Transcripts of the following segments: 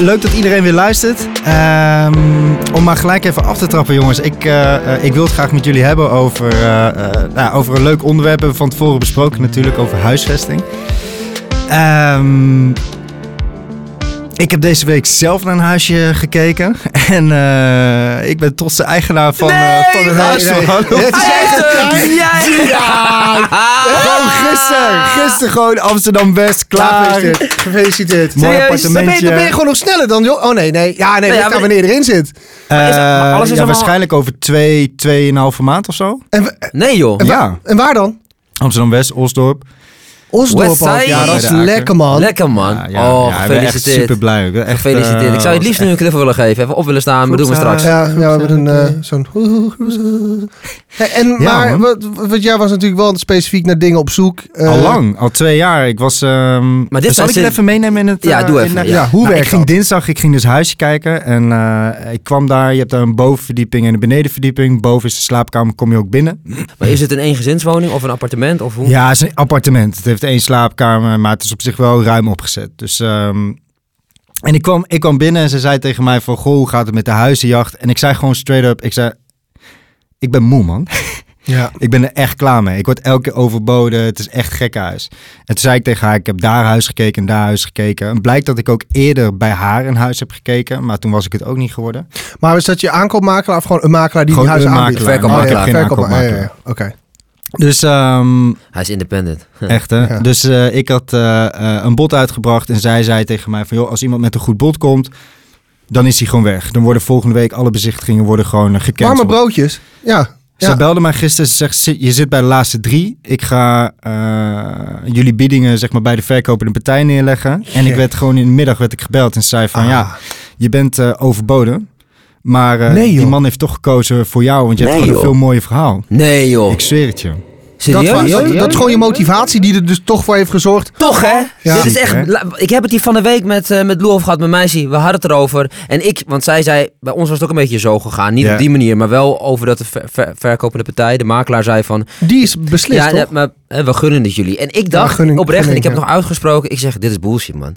leuk dat iedereen weer luistert. Ehm, om maar gelijk even af te trappen, jongens. Ik, eh, eh, ik wil het graag met jullie hebben over, eh, nou, over een leuk onderwerp. Hebben we van tevoren besproken natuurlijk, over huisvesting. Ehm, ik heb deze week zelf naar een huisje gekeken. En eh, ik ben trotse eigenaar van, eh, van een huis. nee. man. Het is echt- Ja, gewoon gisteren. Gisteren gewoon Amsterdam-West, klaar. Gefeliciteerd. Gefeliciteerd. Mooi Serieus? Dan ben, je, appartementje. dan ben je gewoon nog sneller dan... joh. Oh nee, nee. Ja, nee, Nee, ja, wanneer je erin zit. Maar is het- maar Eh, alles is ja, allemaal- waarschijnlijk over twee, tweeënhalve maand of zo. En, Nee joh. en, Ja. en waar dan? Amsterdam-West, Osdorp. Osdorp ook. Westside. Ja, dat is lekker, man. Lekker man. Ja, ja, oh, ja, ik ben echt gefeliciteerd. super blij. Echt, Gefeliciteerd. eh, ik zou je het liefst nu een knuffel willen geven. Even op willen staan, maar doen we straks. Ja, ja, we hebben een eh, zo'n... Hey, en, Ja, maar, wat, wat jij was natuurlijk wel specifiek naar dingen op zoek. Eh, Al lang, al twee jaar. Ik was. ehm Maar dit zal ik je ze- even meenemen in het? Ja, eh, doe even, eh, ja. Hoe Nou, werkt ik ging dat? dinsdag, ik ging dus huisje kijken en eh, ik kwam daar. Je hebt daar een bovenverdieping en een benedenverdieping. Boven is de slaapkamer, kom je ook binnen. Maar is het een eengezinswoning of een appartement? Of hoe? Ja, het is een appartement. Heeft één slaapkamer, maar het is op zich wel ruim opgezet. Dus, ehm, en ik kwam, ik kwam binnen en ze zei tegen mij van, goh, hoe gaat het met de huizenjacht? En ik zei gewoon straight up, ik zei, ik ben moe man. Ja. Ik ben er echt klaar mee. Ik word elke keer overboden. Het is echt gek huis. En toen zei ik tegen haar, ik heb daar huis gekeken en daar huis gekeken. En blijkt dat ik ook eerder bij haar een huis heb gekeken. Maar toen was ik het ook niet geworden. Maar is dat je aankoopmakelaar of gewoon een makelaar die Gewoon huis aanbiedt? makelaar. Verkoopmakelaar. Oh, ja. Oké. Dus ehm, Hij is independent. Echt hè? Ja. Dus eh, ik had eh, eh, een bod uitgebracht en zij zei tegen mij van joh, als iemand met een goed bod komt, dan is hij gewoon weg. Dan worden volgende week alle bezichtigingen worden gewoon uh, gecanceld. Warme broodjes. Ja. Ze Ja. belde mij gisteren, ze zegt "Zit- je zit bij de laatste drie. Ik ga eh, jullie biedingen zeg maar bij de verkopende partij neerleggen. En ik werd gewoon in de middag werd ik gebeld en ze zei van Ah. ja, je bent overboden. Maar eh, Nee, die man heeft toch gekozen voor jou, want je hebt gewoon een veel mooier verhaal. Nee joh. Ik zweer het je. Dat, was- dat is gewoon je motivatie die er dus toch voor heeft gezorgd. Toch hè? Ja. Dit is echt, ik heb het hier van de week met, eh met Lou over gehad, met Meisje. We hadden het erover. En ik, want zij zei, bij ons was het ook een beetje zo gegaan. Niet op die manier, maar wel over dat de ver- ver- verkopende partij, de makelaar zei van... Die is beslist, ja, toch? ja, maar eh, we gunnen het jullie. En ik dacht gunning- oprecht, en ik heb ja. nog uitgesproken, ik zeg, dit is bullshit man.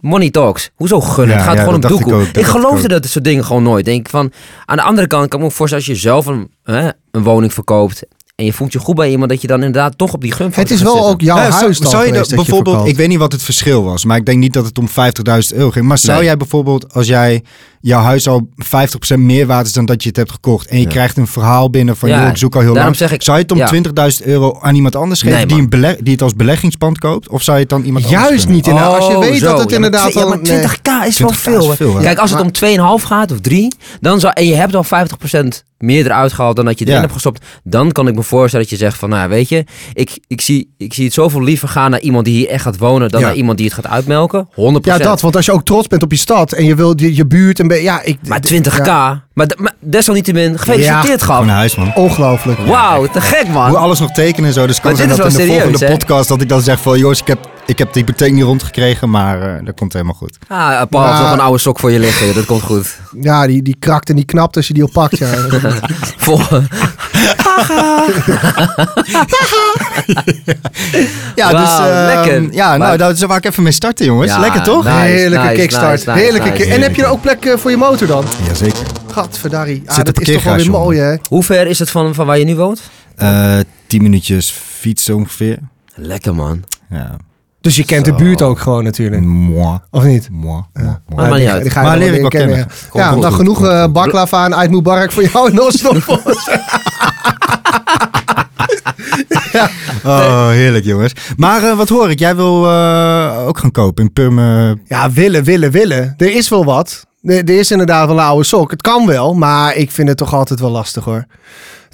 Money talks. Hoezo gunnen? Ja, het gaat ja, gewoon om ik doekoe. ook, Ik, dat ik geloofde dat soort dingen gewoon nooit. Denk ik van, aan de andere kant kan ik me ook voorstellen als je zelf een, hè, een woning verkoopt en je voelt je goed bij iemand, dat je dan inderdaad toch op die gun Het is wel ook jouw Nou, huis zou, dan zou je dat je bijvoorbeeld, ik weet niet wat het verschil was, maar ik denk niet dat het om 50.000 euro ging. Maar zou Nee. jij bijvoorbeeld, als jij jouw huis al 50% meer waard is dan dat je het hebt gekocht en je Ja. krijgt een verhaal binnen van Ja, joh, ik zoek al heel daarom lang, zeg ik- zou je het om ja. 20.000 euro aan iemand anders geven Nee, die, een beleg, die het als beleggingspand koopt, of zou je het dan iemand anders Juist niet. inderdaad. als je Oh, weet zo. dat het inderdaad al... maar 20k is wel 20k is veel. Kijk, als het om 2,5 gaat of 3, dan zou, en je hebt al 50% meer eruit gehaald dan dat je erin hebt gestopt, dan kan ik me voorstellen dat je zegt van, nou weet je, ik, ik, zie, ik zie het zoveel liever gaan naar iemand die hier echt gaat wonen dan naar iemand die het gaat uitmelken. 100%. Ja, dat. Want als je ook trots bent op je stad en je wil je, je buurt en ja, ik. Maar 20k, Ja, maar, desalniettemin, gefeliciteerd huis man. ongelooflijk. Wauw, te gek man. Hoe alles nog tekenen en zo. Dus kan Maar zijn dit dat is in de wel volgende serieus, hè? podcast dat ik dan zeg van jongens, ik heb, ik heb de hypotheek niet rondgekregen, maar eh, dat komt helemaal goed. Ah, Paul heeft Ja. nog een oude sok voor je liggen, dat komt goed. Ja, die, die krakt en die knapt als je die oppakt. Ja. Vol, Ja, dus eh, lekker. Ja, nou, daar zou ik even mee starten jongens. Ja, Lekker toch? Nice, Heerlijke nice, kickstart. nice, Heerlijke En heb je er ook plek eh, voor je motor dan? Jazeker. Gadverdarrie. Ah, Zit dat is toch wel weer mooi, hè? Hoe ver is het van, van waar je nu woont? Eh, tien minuutjes fietsen ongeveer. Lekker man. Ja. Dus je kent de buurt ook gewoon natuurlijk. Moi. Of niet? Moi. moi, moi. Maar Ja, niet die- uit. die ga je Maar leer ik wel kennen. Ja, dan genoeg eh, baklava aan uit Mubarak voor jou in Oslo. Oh, heerlijk jongens. Maar eh, wat hoor ik? Jij wil eh, ook gaan kopen in Purme. Ja, willen, willen, willen. Er is wel wat. Er, er is inderdaad wel een oude sok. Het kan wel, maar ik vind het toch altijd wel lastig hoor.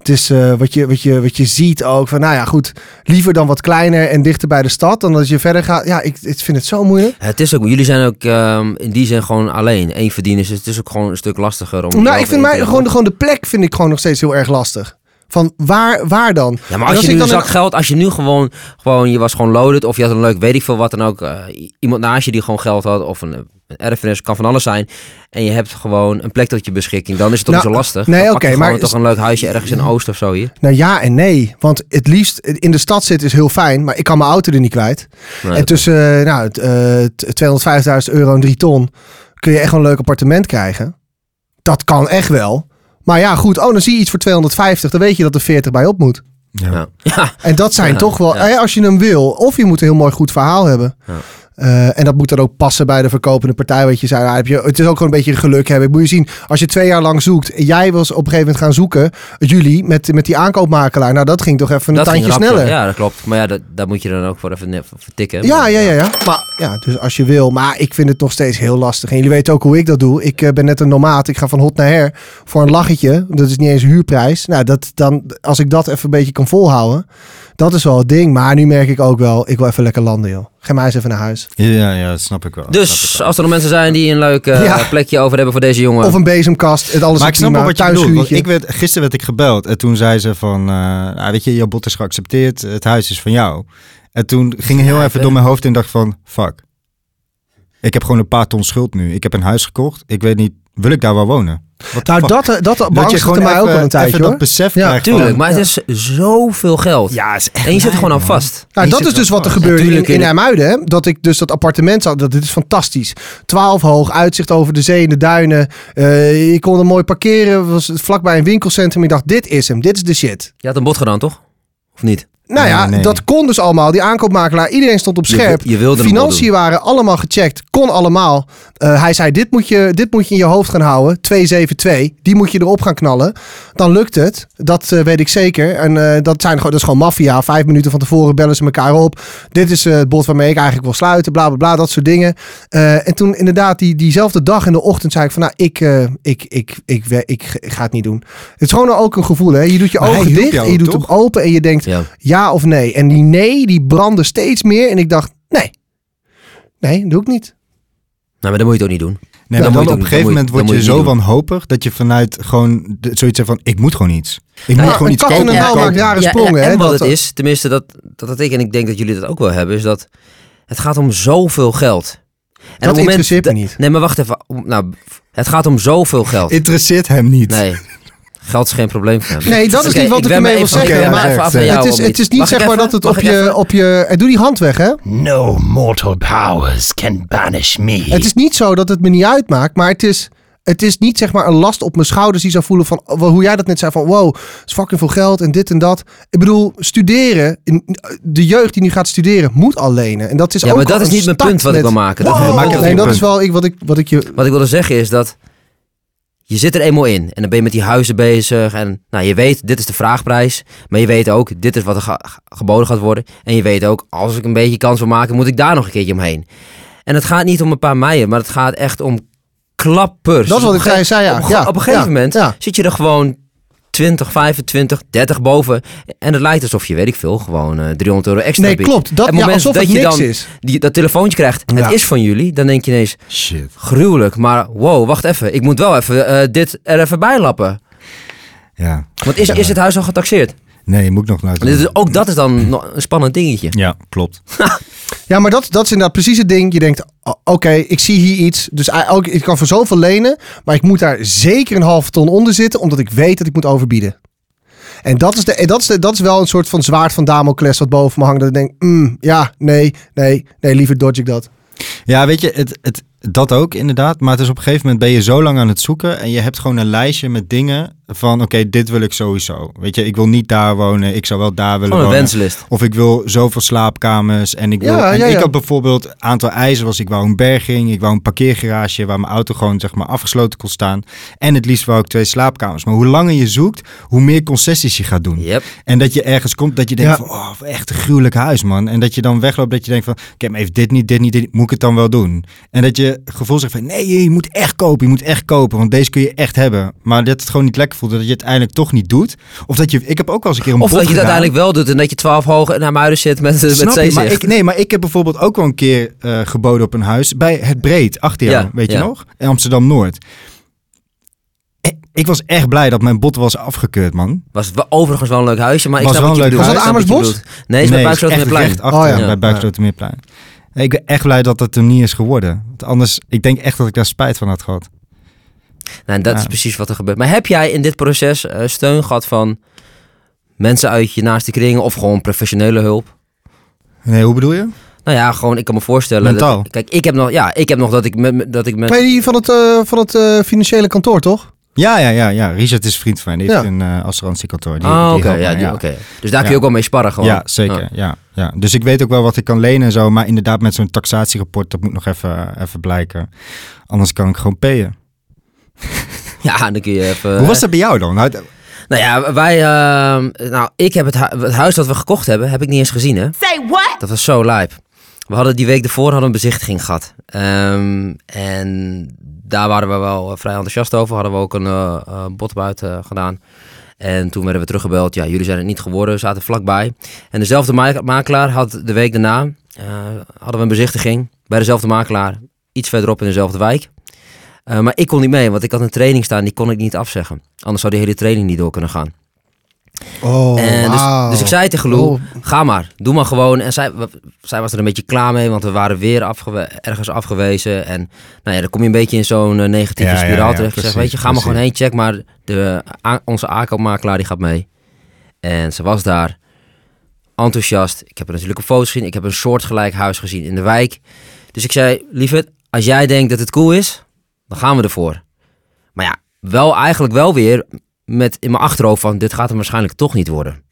Het is eh, wat, je, wat, je, wat je ziet ook van, nou ja, goed. Liever dan wat kleiner en dichter bij de stad dan als je verder gaat. Ja, ik, ik vind het zo moeilijk. Het is ook, jullie zijn ook ehm, in die zin gewoon alleen. Eén verdieners, dus het is ook gewoon een stuk lastiger om. Nou, ik vind in mij gewoon, de- gewoon de plek vind ik gewoon nog steeds heel erg lastig. Van waar, waar dan? Ja, maar als je nu in- geld, als je nu gewoon, gewoon, je was gewoon loaded of je had een leuk, weet ik veel wat dan ook, eh, iemand naast je die gewoon geld had of een, een erfenis, kan van alles zijn. En je hebt gewoon een plek tot je beschikking, dan is het toch Nou, niet zo lastig. nee, oké, gewoon maar- toch een leuk huisje ergens in Oost of zo hier. Nou ja en nee. Want het liefst in de stad zitten is heel fijn, maar ik kan mijn auto er niet kwijt. Nee, en tussen eh, nou, het, eh, t- 250.000 euro en 3 ton kun je echt wel een leuk appartement krijgen. Dat kan echt wel. Maar ja, goed. Oh, dan zie je iets voor 250. Dan weet je dat er 40 bij op moet. Ja. En dat zijn Ja, toch wel, ja. eh, als je hem wil, of je moet een heel mooi goed verhaal hebben. Eh, en dat moet dan ook passen bij de verkopende partij. Weet je, zei, nou, heb je, het is ook gewoon een beetje geluk hebben. Moet je zien, als je twee jaar lang zoekt. Jij was op een gegeven moment gaan zoeken, jullie, met, met die aankoopmakelaar. Nou, dat ging toch even een Dat tandje sneller. Ja, dat klopt. Maar ja, dat, daar moet je dan ook voor even voor tikken. Ja, ja, ja, ja. Maar ja, dus als je wil. Maar ik vind het nog steeds heel lastig. En jullie weten ook hoe ik dat doe. Ik eh, ben net een nomaat. Ik ga van hot naar her voor een lachetje. Dat is niet eens een huurprijs. Nou, dat dan, als ik dat even een beetje kan volhouden. Dat is wel het ding. Maar nu merk ik ook wel, ik wil even lekker landen, joh. Ga mij eens even naar huis. Ja, ja, dat snap ik wel. Ik Dus wel. als er nog mensen zijn die een leuk eh, Ja. plekje over hebben voor deze jongen. Of een bezemkast. Het alles Maar is ik snap wel wat je bedoelt. Ik werd, gisteren werd ik gebeld en toen zei ze van, eh, ah, weet je, jouw bod is geaccepteerd, het huis is van jou. En toen ging heel even door mijn hoofd en dacht van, fuck. Ik heb gewoon een paar ton schuld nu. Ik heb een huis gekocht. Ik weet niet, wil ik daar wel wonen? The Nou, fuck? dat, dat dat je beangstigde mij ook al een tijdje, even hoor. dat besef Ja, krijgt Tuurlijk, van- maar het is zoveel geld. Ja, is echt en je zit er gewoon aan man. vast. Nou, dat is dus wat er gebeurde in, in in- Hermuiden. Hè? Dat ik dus dat appartement zat. Dat dit is fantastisch. 12 hoog, uitzicht over de zee en de duinen. Eh je kon er mooi parkeren. Was vlakbij een winkelcentrum. Ik dacht, dit is hem. Dit is de shit. Je had een bod gedaan, toch? Of niet? Nou ja, Nee, nee. dat kon dus allemaal. Die aankoopmakelaar, iedereen stond op scherp. je Financiën waren allemaal gecheckt. Kon allemaal. Eh, hij zei, dit moet, je, dit moet je in je hoofd gaan houden. 272. Die moet je erop gaan knallen. Dan lukt het. Dat eh, weet ik zeker. En eh, dat, zijn, gewoon- dat is gewoon maffia. Vijf minuten van tevoren bellen ze elkaar op. Dit is het bod waarmee ik eigenlijk wil sluiten. Bla, bla, bla. Dat soort dingen. En toen inderdaad die, diezelfde dag in de ochtend zei ik van... Nou, ik, ik, ik, ik, ik, ik, ga het niet doen. Het is gewoon ook een gevoel. Hè? Je doet je Maar ogen dicht en je doet toch? hem open. En je denkt Ja. Ja of nee. En die nee, die brandde steeds meer. En ik dacht, nee. Nee, doe ik niet. Nou, maar dat moet je toch niet doen? Nee, Dan dan op een gegeven Dan moment word je zo wanhopig dat je vanuit gewoon de- zoiets hebt van, ik moet gewoon iets. Ik Nou, moet Ja, gewoon een iets kopen. een maakt rare Ja, sprongen. ja, hè, en wat dat- het is, tenminste dat, dat had ik en ik denk dat jullie dat ook wel hebben, is dat het gaat om zoveel geld. En op het moment interesseert me dat- niet. Nee, maar wacht even. Nou, het gaat om zoveel geld. Interesseert hem niet. Nee, geld is geen probleem voor hem. Nee, dat is niet wat ik ermee me wil zeggen. maar even af van het jou, het, is, het is niet Mag zeg maar even? dat het op je, op je... eh, Doe die hand weg, hè? No mortal powers can banish me. Het is niet zo dat het me niet uitmaakt, maar het is... Het is niet zeg maar een last op mijn schouders die zou voelen van oh, hoe jij dat net zei van wow, het is fucking veel geld en dit en dat. Ik bedoel, studeren, in- de jeugd die nu gaat studeren moet al lenen. En dat is Ja, ook maar dat is een niet mijn punt wat ik wil maken. Dat Wow. nee, dat punt. is wel ik, wat, ik, wat ik je... Wat ik wilde zeggen is dat je zit er eenmaal in en dan ben je met die huizen bezig en nou, je weet dit is de vraagprijs, maar je weet ook dit is wat er ge- geboden gaat worden en je weet ook als ik een beetje kans wil maken moet ik daar nog een keertje omheen. En het gaat niet om een paar meijen, maar het gaat echt om klappers. Dat is wat ik zei, ja. Op, ja. op een gegeven ja. moment Ja. zit je er gewoon 20, 25, 30 boven en het lijkt alsof je weet ik veel gewoon eh 300 euro extra Nee, biedt. klopt. Dat, Het ja, alsof dat het je niks dan- is. Die, dat telefoontje krijgt, Ja. het is van jullie, dan denk je ineens Shit. gruwelijk. Maar wow, wacht even. Ik moet wel even eh, dit er even bij lappen. Ja. Want is, is het huis al getaxeerd? Nee, moet ik nog is, ook dat is dan nog een spannend dingetje. Ja, klopt. Ja, maar dat, dat is inderdaad precies het ding. Je denkt, oké, ik zie hier iets. Dus ook, ik kan voor zoveel lenen. Maar ik moet daar zeker een halve ton onder zitten. Omdat ik weet dat ik moet overbieden. En dat is, de, en dat is, de, dat is wel een soort van zwaard van Damocles wat boven me hangt. Dat ik denk, mm, ja, nee, nee, nee, liever dodge ik dat. Ja, weet je, het, het, dat ook inderdaad. Maar het is op een gegeven moment ben je zo lang aan het zoeken en je hebt gewoon een lijstje met dingen van oké, dit wil ik sowieso. Weet je, ik wil niet daar wonen, ik zou wel daar willen Gewoon een wonen. wenslist. Of ik wil zoveel slaapkamers en ik wil. Ja, en ja, ik had bijvoorbeeld een aantal eisen was ik wou een berging, ik wou een parkeergarage waar mijn auto gewoon zeg maar afgesloten kon staan. En het liefst wou ik twee slaapkamers. Maar hoe langer je zoekt, hoe meer concessies je gaat doen. Yep. En dat je ergens komt dat je denkt Ja. van, oh, echt een gruwelijk huis, man. En dat je dan wegloopt dat je denkt van, ik heb even dit niet, dit niet, dit niet, moet ik het dan wel doen? En dat je gevoel zegt van, nee, je moet echt kopen, je moet echt kopen, want deze kun je echt hebben. Maar dat het gewoon niet lekker voelt, dat je het uiteindelijk toch niet doet. Of dat je, ik heb ook wel eens een keer een Of dat je het uiteindelijk wel doet en dat je 12 hoog naar Muiden zit met, met Snap je? Maar zeezicht. ik, nee, maar ik heb bijvoorbeeld ook wel een keer eh, geboden op een huis bij het Breed, achter jou, Ja, weet je ja. nog? In Amsterdam-Noord. Eh, Ik was echt blij dat mijn bod was afgekeurd, man. Was wel- overigens wel een leuk huisje, maar ik Was snap wel wat je een leuk Was dat. Nee, is bij Nee, Buikslotermeerplein. echt recht achter Oh, ja. ja, bij Buikslotermeerplein. Ik ben echt blij dat het er niet is geworden. Want anders, ik denk echt dat ik daar spijt van had gehad. Nou, en dat Ja. is precies wat er gebeurt. Maar heb jij in dit proces eh, steun gehad van mensen uit je naaste kringen of gewoon professionele hulp? Nee, hoe bedoel je? Nou ja, gewoon, ik kan me voorstellen. Mentaal. Dat, kijk, ik heb nog, ja, ik heb nog dat ik met, dat ik met. Ben je die van het, eh, van het eh, financiële kantoor, toch? Ja, ja, ja, ja. Richard is een vriend van mij. Die Ja. heeft een eh assurantiekantoor. Die, Ah, die oké, ja, ja. Dus daar kun je ook wel mee sparren gewoon. Ja, zeker. Ja. Ja. Dus ik weet ook wel wat ik kan lenen en zo. Maar inderdaad, met zo'n taxatierapport, dat moet nog even, even blijken. Anders kan ik gewoon payen. Ja, dan kun je even. Hoe was dat bij jou dan? Nou, Nou ja, wij. ehm, nou, ik heb het, hu- het huis dat we gekocht hebben, heb ik niet eens gezien, hè? Say what? Dat was zo lijp. We hadden die week ervoor hadden een bezichtiging gehad. Ehm, en daar waren we wel eh, vrij enthousiast over. Hadden we ook een eh eh, bod buiten gedaan. En toen werden we teruggebeld. Ja, jullie zijn het niet geworden. Zaten vlakbij. En dezelfde ma- makelaar had de week daarna... eh, hadden we een bezichtiging bij dezelfde makelaar. Iets verderop in dezelfde wijk. Eh, maar ik kon niet mee, want ik had een training staan. Die kon ik niet afzeggen. Anders zou die hele training niet door kunnen gaan. Oh, En dus, wauw. dus ik zei tegen Lou, Oh. ga maar, doe maar gewoon. En zij, zij was er een beetje klaar mee, want we waren weer afgewe- ergens afgewezen. En nou ja, dan kom je een beetje in zo'n eh, negatieve Ja, ja, spiraal ja, terecht. Ik zeg, weet je, ga maar gewoon heen, check maar. De, a- onze aankoopmakelaar die gaat mee. En ze was daar, enthousiast. Ik heb er natuurlijk een foto gezien. Ik heb een soortgelijk huis gezien in de wijk. Dus ik zei, lieverd, als jij denkt dat het cool is, dan gaan we ervoor. Maar ja, wel eigenlijk wel weer met in mijn achterhoofd van, dit gaat hem waarschijnlijk toch niet worden.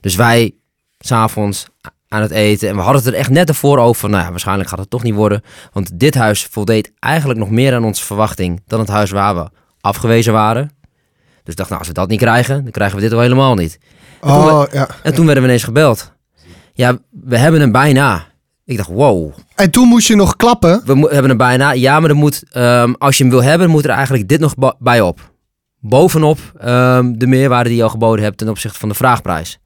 Dus wij, s'avonds aan het eten, en we hadden het er echt net ervoor over van, nou ja, waarschijnlijk gaat het toch niet worden. Want dit huis voldeed eigenlijk nog meer aan onze verwachting dan het huis waar we afgewezen waren. Dus ik dacht, nou, als we dat niet krijgen, dan krijgen we dit al helemaal niet. Oh, ja. En toen werden we ineens gebeld. Ja, we hebben hem bijna. Ik dacht, wow, En toen moest je nog klappen. we hebben hem bijna. Ja, maar er moet, ehm, als je hem wil hebben, moet er eigenlijk dit nog bij op. Bovenop ehm, de meerwaarde die je al geboden hebt ten opzichte van de vraagprijs.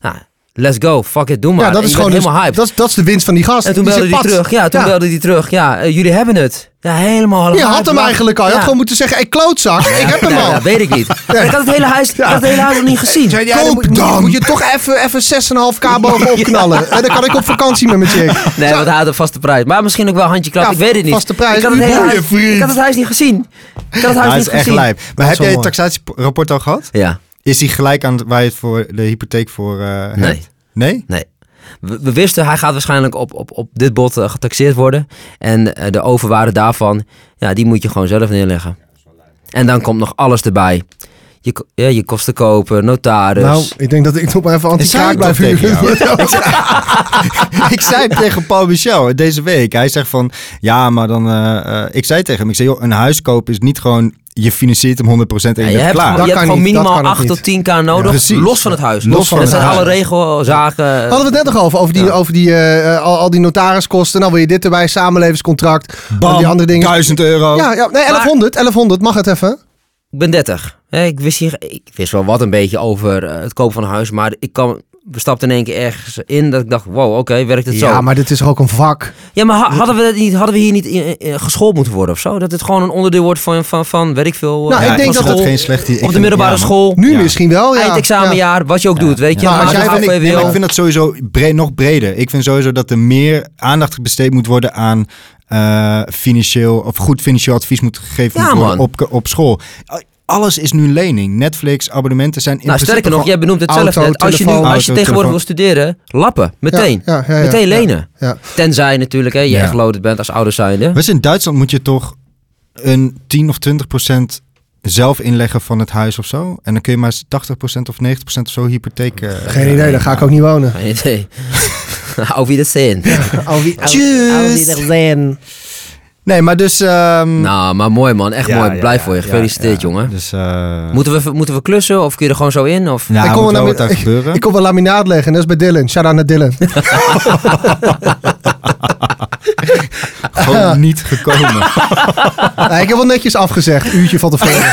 Nou, let's go, fuck it, doe maar. ja, dat is gewoon dus- helemaal hyped. dat, is- dat is de winst van die gast. en toen Die belde hij terug. Ja, toen Ja. belde hij terug. Ja, eh, jullie hebben het. Ja, helemaal. Je had hem eigenlijk al. Je had Ja. gewoon moeten zeggen, hey, klootzak, ik heb hem Ja, al. dat weet ik niet. Ik had het hele huis, ik had het hele huis nog niet gezien. Ja, dan Koop moet, je- dan. Moet je toch even, even 6,5k bovenop knallen. En dan kan ik op vakantie met mijn chick. Nee, want hij had een vaste prijs. Maar misschien ook wel een handje klap. Ja, ik weet het niet. vaste prijs. Ik had het, hele Boeien, huis, vriend. ik had het huis niet gezien. Ik had het huis dat niet is echt gezien. lijp. Maar heb jij het taxatierapport al gehad? Ja, Is die gelijk aan waar je het voor de hypotheek voor eh, hebt? nee. Nee? Nee. We, we wisten, hij gaat waarschijnlijk op, op, op dit bod eh, getaxeerd worden. En eh, de overwaarde daarvan, ja, die moet je gewoon zelf neerleggen. En dan komt nog alles erbij. Je, ja, je kosten kopen, notaris. Nou, ik denk dat ik nog maar even ik blijf huren. ik zei tegen Paul Michel deze week. Hij zegt van, ja, maar dan... eh, eh, ik zei tegen hem, ik zei, joh, een huis kopen is niet gewoon... Je financiert hem 100% en je Ja, je hebt, klaar. Dat je hebt gewoon minimaal kan ook 8 niet. tot 10k nodig, los van het huis. Los van het dat zijn alle regelzaken. Hadden we het net nog over, over die, Ja. over die, eh, al, al die notariskosten. Nou wil je dit erbij, samenlevenscontract. Bam, die andere dingen. 1000 euro. Ja, ja nee, 1100, 1100, mag het even? Ik ben 30. Hè, Ik wist, hier, ik wist wel wat een beetje over eh, het kopen van een huis. Maar ik kan, we stapten in één keer ergens in dat ik dacht, wow, oké, werkt het zo? Ja, maar dit is ook een vak. Ja, maar ha- hadden we, dat niet, hadden we hier niet in- in- geschoold moeten worden of zo? Dat het gewoon een onderdeel wordt van, van, van weet ik veel. Nou, eh, ik denk dat school, dat geen slecht idee Op de middelbare ja, school. Nu Ja. misschien wel, ja. Eindexamenjaar, wat je ook doet, weet je. Ja, maar als jij jij vind ik, nee, maar ik vind dat sowieso bre- nog breder. Ik vind sowieso dat er meer aandacht besteed moet worden aan eh, financieel of goed financieel advies moet gegeven Ja, worden op, op school. Alles is nu lening. Netflix, abonnementen zijn in Nou, sterker nog, jij benoemt het zelf net. Als je, nu, als je tegenwoordig wil studeren, lappen. Meteen. Ja, ja, ja, Meteen lenen. ja. Tenzij natuurlijk hè, je Ja. echt loaded bent als ouders zijnde. Dus in Duitsland moet je toch een 10 of 20 procent zelf inleggen van het huis of zo. En dan kun je maar 80 procent of 90 procent of zo hypotheek. eh, Geen idee, daar ga ik ook niet wonen. Geen idee. Auf Wiedersehen. Tschüss. Nee, maar dus... ehm, Nou, maar mooi man. Echt ja, mooi. Blij ja, voor je. Gefeliciteerd, ja. jongen. Dus, eh Moeten we, moeten we klussen of kun je er gewoon zo in? Of? ja, Ik kom wel wat gebeuren. Ik kom wel laminaat leggen, dat is bij Dylan. Shout-out naar Dylan. Gewoon niet gekomen. Nee, ik heb wel netjes afgezegd, uurtje van tevoren.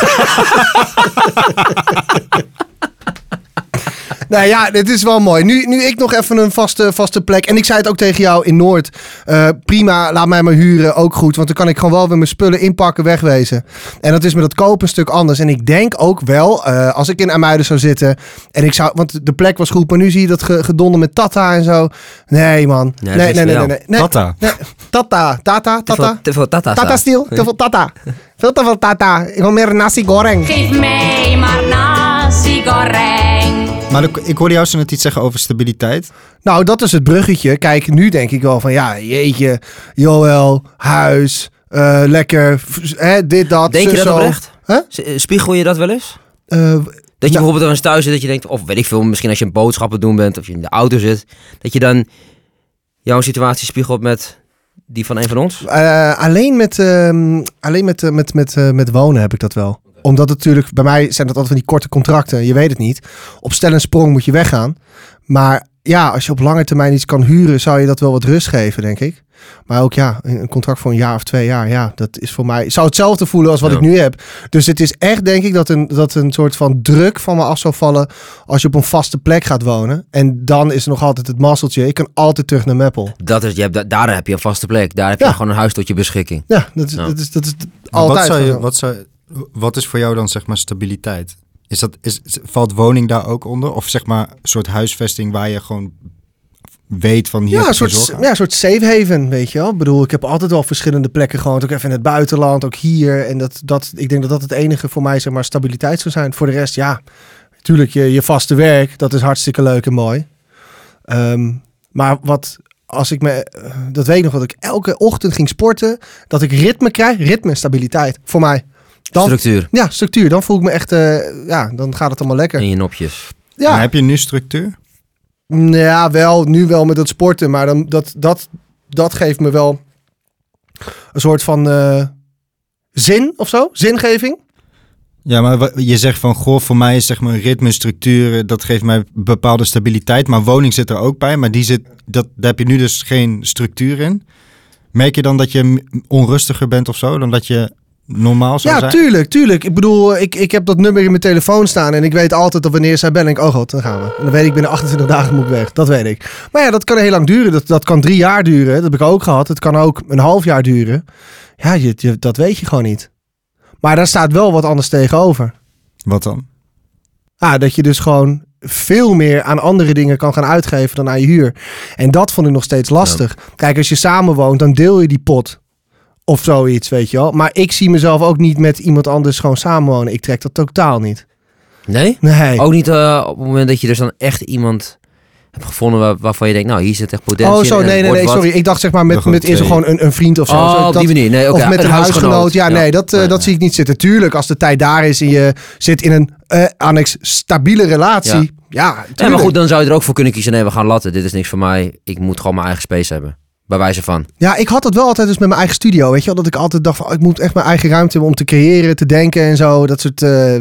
Nou ja, dit is wel mooi. Nu, nu ik nog even een vaste, vaste plek. En ik zei het ook tegen jou in Noord. Eh, prima, laat mij maar huren. Ook goed. Want dan kan ik gewoon wel weer mijn spullen inpakken, wegwezen. En dat is met het kopen een stuk anders. En ik denk ook wel, eh, als ik in Amuiden zou zitten. En ik zou, want de plek was goed. Maar nu zie je dat ge- gedonder met Tata en zo. Nee, man. Nee, Nee, dat nee, nee, nee, nee. Tata. Nee, Tata, Tata, Tata. te veel tata. Tata stil, te veel tata. Veel te veel tata. Ik wil meer nasi goreng. Geef mij maar nasi goreng. Maar ik- ik hoorde jou zo net iets zeggen over stabiliteit. Nou, dat is het bruggetje. Kijk, nu denk ik wel van ja, jeetje, Joël, huis, eh, lekker, hè, dit, dat. Denk je zo, dat oprecht? Huh? Eh, Spiegel je dat wel eens? Eh, Dat je Ja. bijvoorbeeld wel eens thuis zit dat je denkt, of weet ik veel, misschien als je een boodschappen doen bent of je in de auto zit, dat je dan jouw situatie spiegelt met die van een van ons? Eh, alleen met, ehm, alleen met, met, met, met wonen heb ik dat wel. Omdat het natuurlijk, bij mij zijn dat altijd van die korte contracten. Je weet het niet. Op stel en sprong moet je weggaan. Maar ja, als je op lange termijn iets kan huren, zou je dat wel wat rust geven, denk ik. Maar ook ja, een contract voor een jaar of twee jaar, ja, dat is voor mij, zou hetzelfde voelen als wat Ja. ik nu heb. Dus het is echt, denk ik, dat een, dat een soort van druk van me af zou vallen als je op een vaste plek gaat wonen. En dan is er nog altijd het mazzeltje. Ik kan altijd terug naar Meppel. Dat is, je hebt, da- daar heb je een vaste plek. Daar heb je Ja. gewoon een huis tot je beschikking. Ja, dat is, Ja. Dat is, dat is altijd. Wat, zou je, wat, zou, wat is voor jou dan zeg maar stabiliteit? Is dat, is, valt woning daar ook onder? Of zeg maar een soort huisvesting waar je gewoon weet van hier Ja, een soort, ja, een soort safe haven, weet je wel. Ik bedoel, ik heb altijd wel verschillende plekken gewoond. Ook even in het buitenland, ook hier. En dat, dat, ik denk dat dat het enige voor mij, zeg maar, stabiliteit zou zijn. Voor de rest, ja, natuurlijk je, je vaste werk. Dat is hartstikke leuk en mooi. Ehm, maar wat, als ik me, eh, dat weet ik nog, dat ik elke ochtend ging sporten. Dat ik ritme krijg, ritme, stabiliteit, voor mij. Dan, Structuur ja, structuur. Dan voel ik me echt, eh, ja, dan gaat het allemaal lekker. in je nopjes. Maar Ja, heb je nu structuur? ja, wel, nu wel met het sporten, maar dan, dat, dat, dat geeft me wel een soort van eh, zin of zo, zingeving. Ja, maar je zegt van, goh, voor mij is zeg maar ritme, structuur, eh, dat geeft mij bepaalde stabiliteit. Maar woning zit er ook bij, maar die zit, dat, daar heb je nu dus geen structuur in. Merk je dan dat je onrustiger bent of zo, dan dat je normaal zou Ja, zijn? tuurlijk, tuurlijk. Ik bedoel, ik, ik heb dat nummer in mijn telefoon staan en ik weet altijd dat wanneer zij bellen, ik, oh god, dan gaan we. En dan weet ik, binnen 28 dagen moet ik weg. Dat weet ik. Maar ja, dat kan heel lang duren. Dat, dat kan drie jaar duren. Dat heb ik ook gehad. Het kan ook een half jaar duren. Ja, je, je- dat weet je gewoon niet. Maar daar staat wel wat anders tegenover. Wat dan? Ah, dat je dus gewoon veel meer aan andere dingen kan gaan uitgeven dan aan je huur. En dat vond ik nog steeds lastig. Kijk, als je samenwoont, dan deel je die pot. Of zoiets, weet je wel. Maar ik zie mezelf ook niet met iemand anders gewoon samenwonen. Ik trek dat totaal niet. Nee? Nee. Ook niet eh, op het moment dat je dus dan echt iemand hebt gevonden waar- waarvan je denkt, nou hier zit echt potentie Oh, zo, nee, nee, nee, wat. sorry. Ik dacht zeg maar met, met is er twee. gewoon een, een vriend of zo. Oh, Zo, op dat- die manier. Nee, oké. of met een huisgenoot. Ja, nee, dat, eh, Nee, dat nee. zie ik niet zitten. Tuurlijk, als de tijd daar is en je zit in een eh annex stabiele relatie. Ja, Ja, maar goed, dan zou je er ook voor kunnen kiezen. Nee, we gaan latten. Dit is niks voor mij. Ik moet gewoon mijn eigen space hebben. Bij wijze van. Ja, ik had dat wel altijd dus met mijn eigen studio. Weet je wel, dat ik altijd dacht van, ik moet echt mijn eigen ruimte hebben om te creëren, te denken en zo. Dat soort eh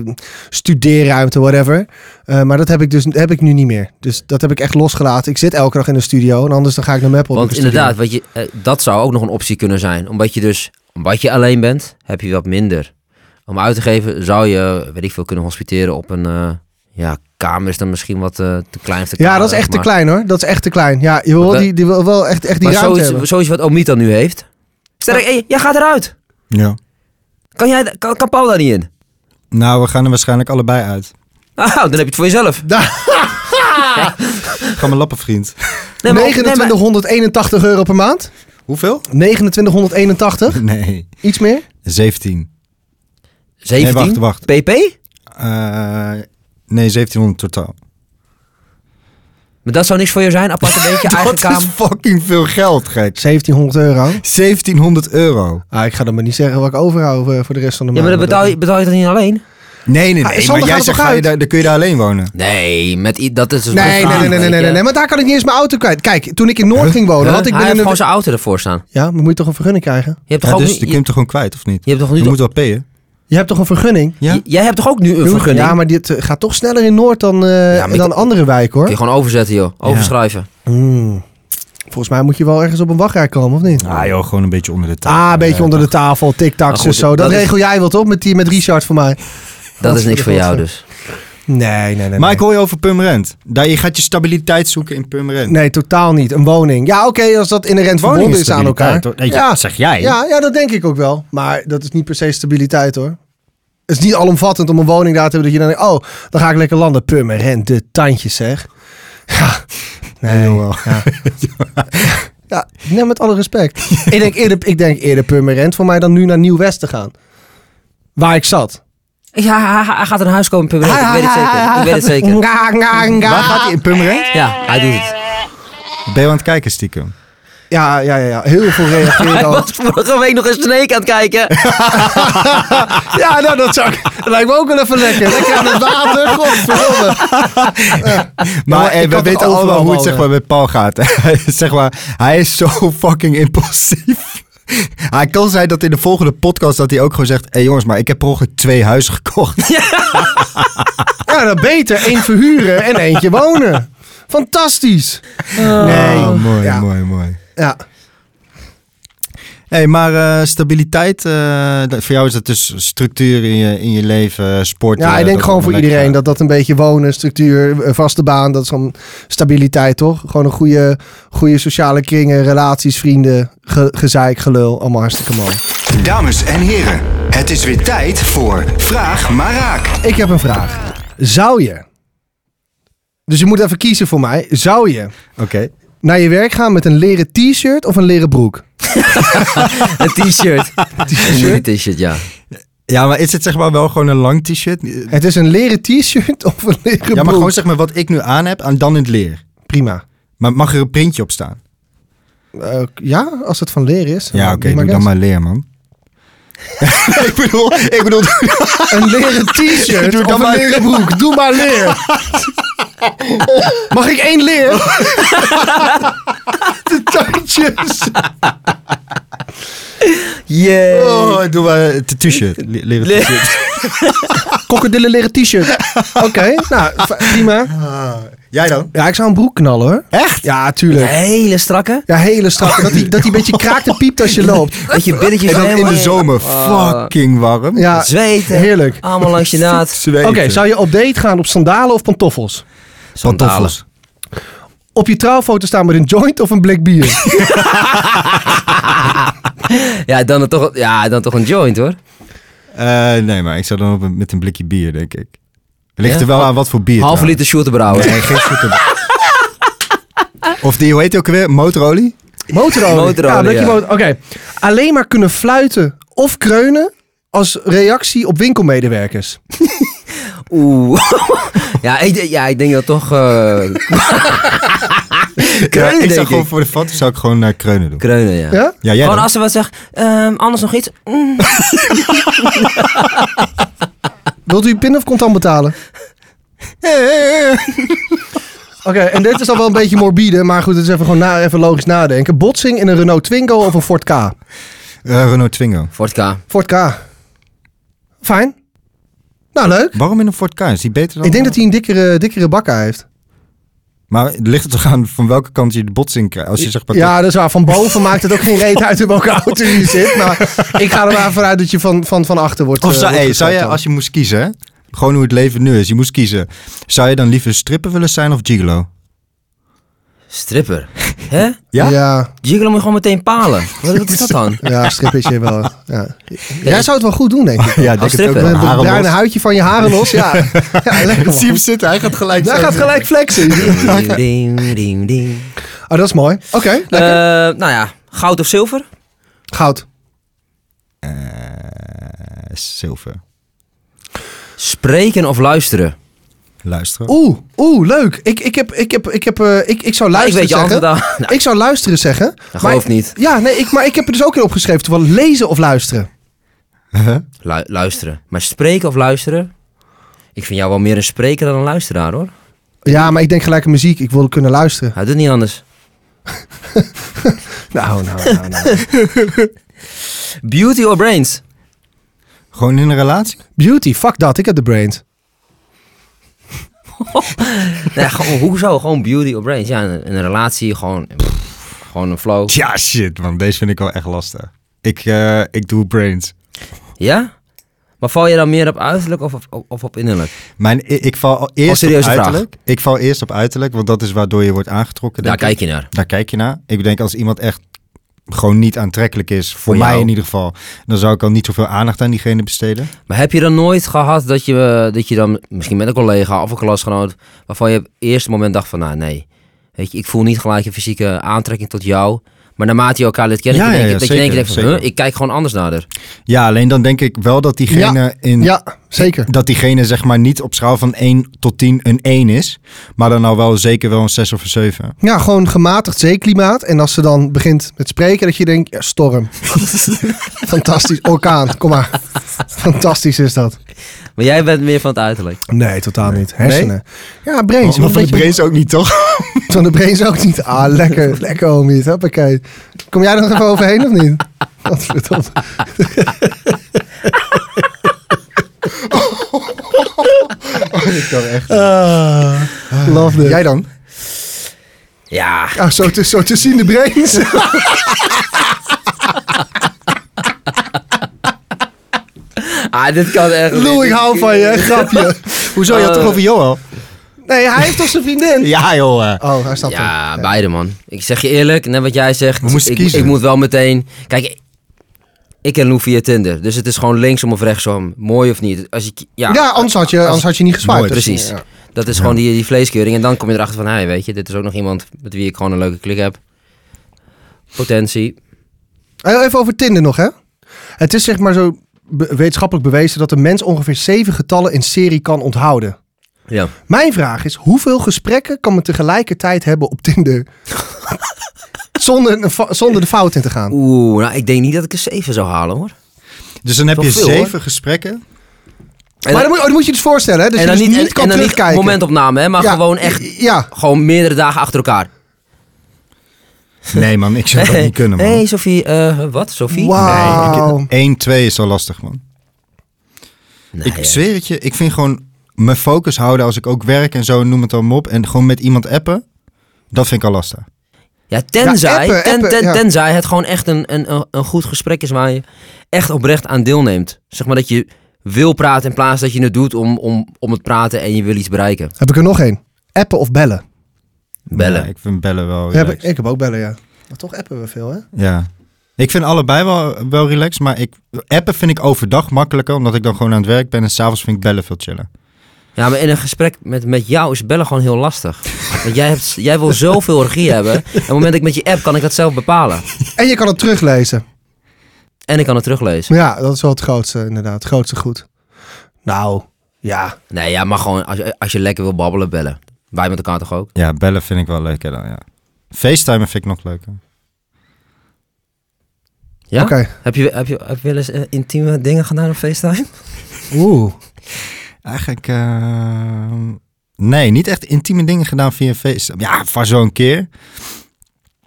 studeerruimte, whatever. Eh, maar dat heb ik dus heb ik nu niet meer. Dus dat heb ik echt losgelaten. Ik zit elke dag in de studio en anders dan ga ik naar Meppel. Want inderdaad, weet je, eh, dat zou ook nog een optie kunnen zijn. Omdat je dus, omdat je alleen bent, heb je wat minder. Om uit te geven zou je, weet ik veel, kunnen hospiteren op een... eh, ja, kamer is dan misschien wat eh, te klein of te Ja, dat is echt te klein hoor. Dat is echt te klein. Ja, je wil, Oké. die, die wil wel echt, echt die Maar ruimte zoiets, hebben. zoiets wat Omita nu heeft. Sterk, hey, jij gaat eruit. Ja. Kan, jij, kan, kan Paul daar niet in? Nou, we gaan er waarschijnlijk allebei uit. Nou, dan heb je het voor jezelf. Ga maar lappen, vriend. Nee, maar- nee, maar- 2981 euro per maand? Hoeveel? 2981? Nee, Iets meer? 17. 17? Nee, wacht, wacht. PP? Eh, nee, 1700 totaal. Maar dat zou niks voor je zijn, apart een beetje, eigen Dat is fucking veel geld, gek. 1700 euro. 1700 euro. Ah, ik ga dan maar niet zeggen wat ik overhoud eh, voor de rest van de Ja, maand. maar dan betaal je, betaal je dat niet alleen? Nee, nee, Ah, nee. Sander, maar jij zegt, toch ga je uit? daar, dan kun je daar alleen wonen. Nee, met, i- dat is dus Nee, nee, vraag, nee, nee, nee, weet nee, je. nee, maar daar kan ik niet eens mijn auto kwijt. Kijk, toen ik in Noord ging wonen, Huh? had ik Hij heeft binnen gewoon een... zijn auto ervoor staan. Ja, maar moet je toch een vergunning krijgen? Je hebt toch Ja, ook dus nu- je kunt je, toch gewoon kwijt, of niet? je hebt toch nu Je moet wel payen. Je hebt toch een vergunning? Ja? J- Jij hebt toch ook nu een vergunning? Ja, maar dit eh, gaat toch sneller in Noord dan, eh, Ja, maar dan ik- andere wijken, Kun hoor. je gewoon overzetten, joh. Overschrijven. Hmm. Volgens mij moet je wel ergens op een wachtrij komen, of niet? Ah joh, gewoon een beetje onder de tafel. Ah, een beetje onder de tafel, Maar tic-tacs goed, en zo. Dat, dat is- regel jij wel, toch? Met, die, met Richard voor mij. Dat is niks voor jou dus. Nee, nee, nee. Maar ik hoor je over Purmerend. Daar, je gaat je stabiliteit zoeken in Purmerend. Nee, totaal niet. Een woning. Ja, oké, als dat inherent Woning verbonden is aan elkaar. hoor. Nee, ja, zeg jij. Ja, ja, dat denk ik ook wel. Maar dat is niet per se stabiliteit hoor. Het is niet alomvattend om een woning daar te hebben dat je dan denkt, oh, dan ga ik lekker landen. Purmerend, de tandjes zeg. Ja, nee. Joël. Ja. ja, nee, met alle respect. ik, denk eerder, ik denk eerder Purmerend voor mij dan nu naar Nieuw-West te gaan. Waar ik zat. Ja, hij, hij gaat een huis komen in Purmerend. Ik weet het zeker. Ik weet het zeker. Nga, nga, nga. Waar gaat hij in Purmerend? Ja, hij doet het. Ben je aan het kijken stiekem? Ja, ja, ja, ja. Heel veel reageren al. was vorige week nog eens Snake aan het kijken. Ja, nou, dat, zou ik, dat lijkt me ook wel even lekker. Lekker aan het water. Godverdomme. Maar maar hey, ik we weten allemaal hoe het zeg maar, met Paul gaat. Zeg maar, hij is zo fucking impulsief. Hij kan zijn dat in de volgende podcast dat hij ook gewoon zegt... Hé hey jongens, maar ik heb per ongeluk twee huizen gekocht. Ja, dan beter één verhuren en eentje wonen. Fantastisch. Nee. Oh, mooi, Ja. mooi, mooi. Ja. Hey, maar eh, stabiliteit, eh, voor jou is dat dus structuur in je, in je leven, sport. Ja, eh, ik denk gewoon voor iedereen dat dat een beetje wonen, structuur, vaste baan, dat is gewoon stabiliteit, toch? Gewoon een goede, goede sociale kringen, relaties, vrienden, ge, gezeik, gelul, allemaal hartstikke mooi. Dames en heren, het is weer tijd voor Vraag maar Raak. Ik heb een vraag. Zou je, dus je moet even kiezen voor mij, zou je. Oké. naar je werk gaan met een leren t-shirt of een leren broek? Een t-shirt. Een t-shirt, ja. Ja, maar is het zeg maar wel gewoon een lang t-shirt? Het is een leren t-shirt of een leren broek? Ja, maar gewoon zeg maar wat ik nu aan heb en dan in het leer. Prima. Maar mag er een printje op staan? Eh, ja, als het van leren is. Ja, oké, Doe doe dan maar leer, man. ik bedoel, ik bedoel... Een leren t-shirt of een maar- leren broek. Doe maar leer. Mag ik één leer? De tandjes. Yeah. Oh, doe maar het t-shirt. Le- Leren Le- t-shirt. Krokodillen leren t-shirt. Oké, nou, prima. Jij dan? Ja, ik zou een broek knallen hoor. Echt? Ja, tuurlijk. Hele strakke. Ja, hele strak. Dat die, dat die een beetje kraakt en piept als je loopt. Dat je binnetjes En dan in de zomer Oh. fucking warm. Ja, Zweten. heerlijk. Allemaal langs je naad. Zweten. Oké, zou je op date gaan op sandalen of pantoffels? Pantoffels. Op je trouwfoto staan met een joint of een blik bier? Ja, dan toch, ja, dan toch een joint hoor. Eh, nee, maar ik zou dan op een- met een blikje bier, denk ik. Ligt Ja? er wel aan wat voor bier. Halve liter shortenbrouwer. Nee, geen zoete. Of die, hoe heet die ook weer? Motorolie? Motorolie. Motorolie, ja, blikje ja. motor- Oké. Alleen maar kunnen fluiten of kreunen als reactie op winkelmedewerkers. Oeh. ja, ik, denk- ja, ik denk dat toch... eh Ja, kreunen, ik zou denk gewoon ik. voor de foto zou ik gewoon eh, kreunen doen. Kreunen, ja. Ja? Ja, jij Gewoon dan? als ze wat zegt, ehm, anders nog iets. Mm. Wilt u pin of contant betalen? Oké, en dit is dan wel een beetje morbide, maar goed, het is even gewoon na, even logisch nadenken. Botsing in een Renault Twingo of een Ford K? Eh, Renault Twingo. Ford K. Ford K. Fijn. Nou, leuk. Waarom in een Ford K? Is die beter dan? Ik denk dat hij een dikkere, dikkere bakker heeft. Maar ligt het toch aan van welke kant je de botsing krijgt? Als je zeg maar... Ja, dat is waar. Van boven maakt het ook geen reet uit in welke auto je zit. Maar ik ga er maar vanuit dat je van, van, van achter wordt Of eh, zou, wordt hey, zou je, als je moest kiezen, gewoon hoe het leven nu is, je moest kiezen. Zou je dan liever stripper willen zijn of gigolo? Stripper. Hè? Ja? Ja, ja, Jiggle moet je gewoon meteen palen. Wat, wat is dat dan? ja strip is je wel. Ja. Jij zou het wel goed doen, denk ik. Ja, denk het ook stripper. Met het bruine huidje van je haren los. Ja, ja lekker Zie hem zitten, hij gaat gelijk zo. gaat gelijk flexen. Ding, ding, ding, ding. Oh, dat is mooi. Oké, lekker. Eh, nou ja, goud of zilver? Goud. Eh, zilver. Spreken of luisteren? Luisteren. Oeh, oeh, leuk. Ik, ik, heb, ik, heb, ik, heb, eh, ik, ik zou Nou, ik luisteren weet je zeggen. Nou, Ik zou luisteren zeggen. dat geloof ik niet. Ja, nee, ik, maar ik heb er dus ook in opgeschreven. Terwijl lezen of luisteren. Huh? Lu- luisteren. Maar spreken of luisteren? Ik vind jou wel meer een spreker dan een luisteraar hoor. Ja, maar ik denk gelijk aan muziek. Ik wil kunnen luisteren. Hij doet niet anders. Nou, nou, nou, nou. Beauty or brains? Gewoon in een relatie? Beauty, fuck dat. Ik heb de brains. Nee, gewoon, hoezo? Gewoon beauty or brains? Ja, een, een relatie, gewoon, gewoon een flow. Ja, shit man. Deze vind ik wel echt lastig. Ik, eh, ik doe brains. Ja? Maar val je dan meer op uiterlijk of op, of op innerlijk? Mijn, ik, ik val al eerst op vraag. uiterlijk. Ik val eerst op uiterlijk, want dat is waardoor je wordt aangetrokken. Daar ik. kijk je naar. Daar kijk je naar. Ik denk als iemand echt gewoon niet aantrekkelijk is, voor, Voor mij jou. in ieder geval, dan zou ik al niet zoveel aandacht aan diegene besteden. Maar heb je dan nooit gehad dat je, dat je dan misschien met een collega of een klasgenoot, waarvan je op het eerste moment dacht van, nou nee, weet je, ik voel niet gelijk een fysieke aantrekking tot jou, Maar naarmate je elkaar leert kennen, Ja, ja, denkt- ja, dat je denkt van, huh, ik kijk gewoon anders naar haar. Ja, alleen dan denk ik wel dat diegene in... Ja, zeker. Dat diegene zeg maar niet op schaal van 1 tot 10 een 1 is. Maar dan al wel zeker wel een 6 of een 7. Ja, gewoon gematigd zeeklimaat. En als ze dan begint met spreken, dat je denkt, ja, storm. Fantastisch. Orkaan, kom maar. Fantastisch is dat. Maar jij bent meer van het uiterlijk. Nee, totaal niet. Hersenen. Ja, brains. Maar van de brains ook niet, toch? Van de brains ook niet. Ah, lekker. Lekker, homie. Hoppakee. Kom jij er nog even overheen of niet? Wat verdomme. ik kan echt. Ah, love it. Jij dan? Ja, Ah, zo, te, zo te zien de brains. ah, dit kan echt Lou, ik hou van je. Grapje. Hoezo? Je had Eh, toch over Johan? Nee, hij heeft toch zijn vriendin? Ja, joh. eh. Oh, hij snapt Ja, beide man. Ik zeg je eerlijk, net wat jij zegt. We moesten ik, kiezen. ik moet wel meteen... Kijk, ik- ik ken Lou via Tinder. Dus het is gewoon linksom of rechtsom. Mooi of niet. Als je, ki- ja, Ja, anders had je, anders had je niet geswiped. Mooi, Dus, precies. ja. Dat is gewoon die, die vleeskeuring. En dan kom je erachter van, hey, weet je, dit is ook nog iemand met wie ik gewoon een leuke klik heb. Potentie. Eh, Even over Tinder nog, hè? Het is zeg maar zo wetenschappelijk bewezen dat een mens ongeveer zeven getallen in serie kan onthouden. Ja. Mijn vraag is, hoeveel gesprekken kan men tegelijkertijd hebben op Tinder? zonder, zonder de fout in te gaan. Oeh, nou, ik denk niet dat ik een 7 zou halen, hoor. Dus dan heb je veel, zeven gesprekken. En maar dan moet, oh, dan moet je dus voorstellen, hè? Dus en je dan dus niet, niet en, kan en dan niet terugkijken. momentopname, hè, maar Ja, gewoon echt Ja, gewoon meerdere dagen achter elkaar. Nee, man, ik zou dat niet kunnen, man. hey, Sophie, eh, wat? Sophie? wauw. Nee, ik, 1, 2 is al lastig, man. Nee, ik ja. zweer het je, ik vind gewoon mijn focus houden als ik ook werk en zo, noem het allemaal op. En gewoon met iemand appen, dat vind ik al lastig. Ja, tenzij, Ja, appen, ten, appen, ten- ja. tenzij het gewoon echt een, een, een- goed gesprek is waar je echt oprecht aan deelneemt. Zeg maar dat je wil praten in plaats dat je het doet om, om, om het praten en je wil iets bereiken. Heb ik er nog één? Appen of bellen? Bellen. Ja, ik vind bellen wel Ja, relaxed. ik heb ook bellen, ja. Maar toch appen we veel, hè? Ja. Ik vind allebei wel, wel relaxed, maar ik, appen vind ik overdag makkelijker, omdat ik dan gewoon aan het werk ben. En s'avonds vind ik bellen veel chiller. Ja, maar in een gesprek met, met jou is bellen gewoon heel lastig. Want jij, hebt, jij wil zoveel regie hebben. En op het moment dat ik met je app kan ik dat zelf bepalen. En je kan het teruglezen. En ik kan het teruglezen. Ja, dat is wel het grootste, inderdaad. Het grootste goed. Nou, ja. Nee, ja, maar gewoon als je, als je lekker wil babbelen, bellen. Wij met elkaar toch ook? Ja, bellen vind ik wel leuker dan, ja. FaceTime vind ik nog leuker. Ja? Oké. Heb, je, heb, je, heb je wel eens eh, intieme dingen gedaan op FaceTime? Oeh. Eigenlijk, eh, nee, niet echt intieme dingen gedaan via FaceTime. Ja, vast wel een keer.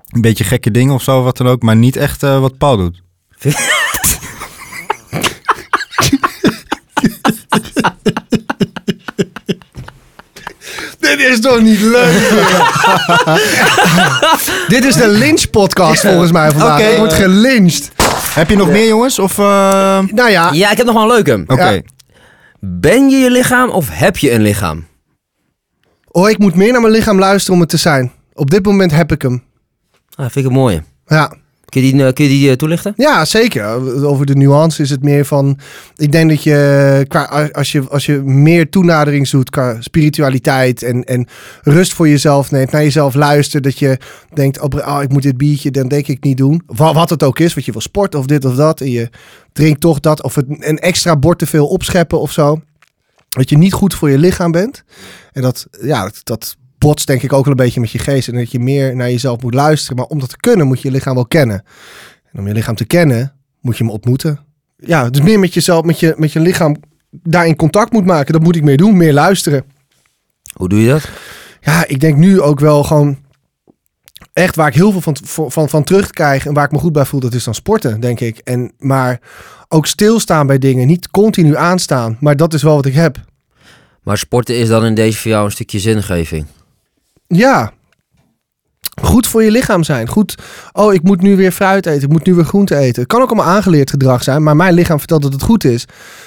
Een beetje gekke dingen of zo, wat dan ook. Maar niet echt eh, wat Paul doet. Dit is toch niet leuk? Dit is de lynch podcast volgens mij vandaag. Oké. Ik word gelyncht. Heb je nog meer jongens? Of, eh, Nou ja, Ja, ik heb nog wel een leuke. Oké. Ja. Ben je je lichaam of heb je een lichaam? oh, ik moet meer naar mijn lichaam luisteren om het te zijn. Op dit moment heb ik hem. Ah, vind ik een mooie. Ja, Kun je die, eh, kun je die eh, toelichten? ja zeker. Over de nuance is het meer van... Ik denk dat je, qua, als je, als je meer toenadering zoekt qua spiritualiteit en, en rust voor jezelf neemt, naar jezelf luistert, dat je denkt, oh, ik moet dit biertje, dan denk ik niet doen. Wat, wat het ook is, wat je wil sporten of dit of dat, en je drinkt toch dat, of het, een extra bord te veel opscheppen of zo. Dat je niet goed voor je lichaam bent. En dat, ja, dat, dat botst denk ik ook wel een beetje met je geest. En dat je meer naar jezelf moet luisteren. Maar om dat te kunnen, moet je je lichaam wel kennen. En om je lichaam te kennen, moet je hem ontmoeten. Ja, dus meer met jezelf, met je, met je lichaam daarin contact moet maken. Dat moet ik meer doen, meer luisteren. Hoe doe je dat? Ja, ik denk nu ook wel gewoon echt waar ik heel veel van, van, van, van terugkrijg en waar ik me goed bij voel, dat is dan sporten, denk ik. En, maar ook stilstaan bij dingen, niet continu aanstaan. Maar dat is wel wat ik heb. Maar sporten is dan in deze voor jou een stukje zingeving. Ja. Goed voor je lichaam zijn. Goed. Oh, ik moet nu weer fruit eten. Ik moet nu weer groente eten. Het kan ook allemaal aangeleerd gedrag zijn. Maar mijn lichaam vertelt dat het goed is.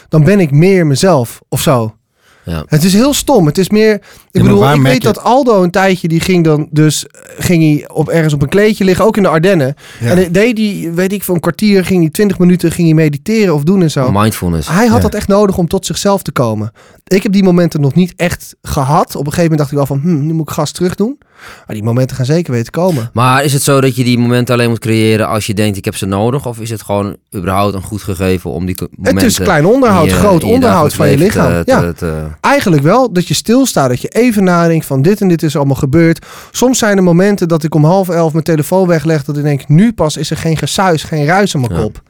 Dan ben ik meer mezelf. Of zo. Ja. Het is heel stom. Het is meer. Ik bedoel, ik weet dat Aldo een tijdje. Die ging dan dus. Ging hij op, ergens op een kleedje liggen. Ook in de Ardennen. Ja. En deed die. Weet ik voor een kwartier. Ging hij 20 minuten. Ging hij mediteren of doen en zo. Mindfulness. Hij had Ja. dat echt nodig om tot zichzelf te komen. Ik heb die momenten nog niet echt gehad. Op een gegeven moment dacht ik wel van, hm, nu moet ik gas terug doen. Maar die momenten gaan zeker weten komen. Maar is het zo dat je die momenten alleen moet creëren als je denkt ik heb ze nodig? Of is het gewoon überhaupt een goed gegeven om die momenten... Het is klein onderhoud, je- groot je onderhoud van je lichaam. te- ja. te- te- Eigenlijk wel, dat je stilstaat, dat je even nadenkt van dit en dit is allemaal gebeurd. Soms zijn er momenten dat ik om half elf mijn telefoon wegleg, dat ik denk, nu pas is er geen gesuis, geen ruis in mijn Ja. kop.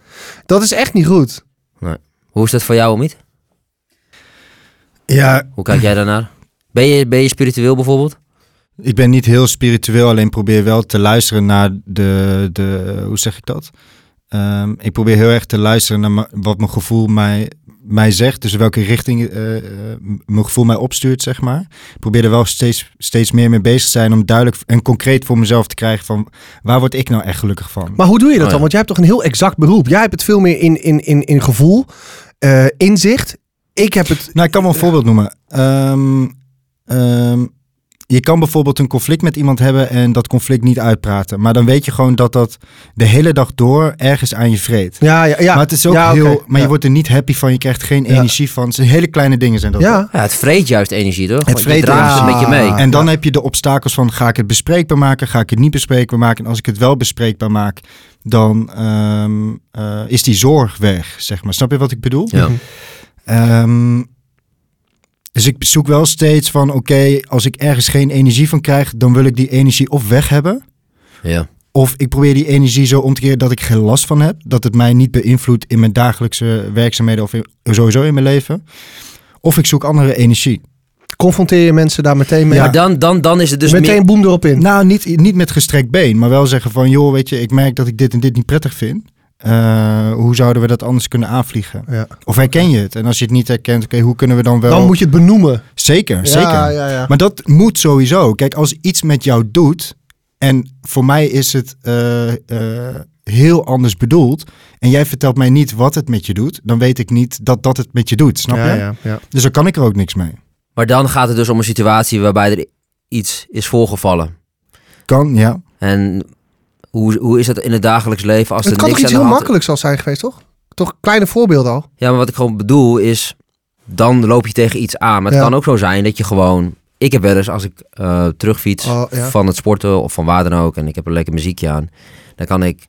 Dat is echt niet goed. Hoe is dat voor jou, Omiet? Ja, Hoe kijk jij daarnaar? Ben je, ben je spiritueel bijvoorbeeld? Ik ben niet heel spiritueel, alleen probeer wel te luisteren naar de, de hoe zeg ik dat? Ehm, ik probeer heel erg te luisteren naar wat mijn gevoel mij, mij zegt. Dus welke richting eh, eh, mijn gevoel mij opstuurt, zeg maar. Ik probeer er wel steeds, steeds meer mee bezig te zijn om duidelijk en concreet voor mezelf te krijgen van waar word ik nou echt gelukkig van? Maar hoe doe je dat Oh, ja. dan? Want jij hebt toch een heel exact beroep. Jij hebt het veel meer in, in, in, in gevoel, eh, inzicht. Ik heb het... Nou, ik kan wel een voorbeeld noemen. Ehm, ehm, je kan bijvoorbeeld een conflict met iemand hebben en dat conflict niet uitpraten. Maar dan weet je gewoon dat dat de hele dag door ergens aan je vreet. Ja, ja, ja. maar het is ook Ja, heel. Maar je wordt er niet happy van. Je krijgt geen Ja. energie van. Het zijn hele kleine dingen zijn dat. Ja, Ja, het vreet juist energie, toch? Want je vreet draagt het energie. met je mee. En dan heb je de obstakels van ga ik het bespreekbaar maken, ga ik het niet bespreekbaar maken. En als ik het wel bespreekbaar maak, dan ehm, eh, is die zorg weg, zeg maar. Snap je wat ik bedoel? Ja. Ehm, dus ik zoek wel steeds van, oké, als ik ergens geen energie van krijg, dan wil ik die energie of weg hebben. Ja. Of ik probeer die energie zo om te keren dat ik geen last van heb. Dat het mij niet beïnvloedt in mijn dagelijkse werkzaamheden of in- sowieso in mijn leven. Of ik zoek andere energie. confronteer je mensen daar meteen mee. Maar dan, dan, dan is het dus meteen meer... boem erop in. Nou, niet, niet met gestrekt been, maar wel zeggen van, joh, weet je, ik merk dat ik dit en dit niet prettig vind. Eh, hoe zouden we dat anders kunnen aanvliegen? Ja. Of herken je het? En als je het niet herkent, oké, hoe kunnen we dan wel... Dan moet je het benoemen. Zeker, zeker. Ja, ja, ja. Maar dat moet sowieso. Kijk, als iets met jou doet, en voor mij is het eh, eh, heel anders bedoeld, en jij vertelt mij niet wat het met je doet, dan weet ik niet dat dat het met je doet, snap ja, je? ja, ja. Dus dan kan ik er ook niks mee. Maar dan gaat het dus om een situatie waarbij er iets is voorgevallen. Kan, ja. En hoe, hoe is dat in het dagelijks leven als Het er kan niks toch iets heel hand makkelijks al zijn geweest, toch? Toch kleine voorbeelden al. Ja, maar wat ik gewoon bedoel is, dan loop je tegen iets aan. Maar het Ja. kan ook zo zijn dat je gewoon... Ik heb wel eens als ik eh, terugfiets Oh, ja. van het sporten of van waar dan ook... en ik heb een lekker muziekje aan... dan kan ik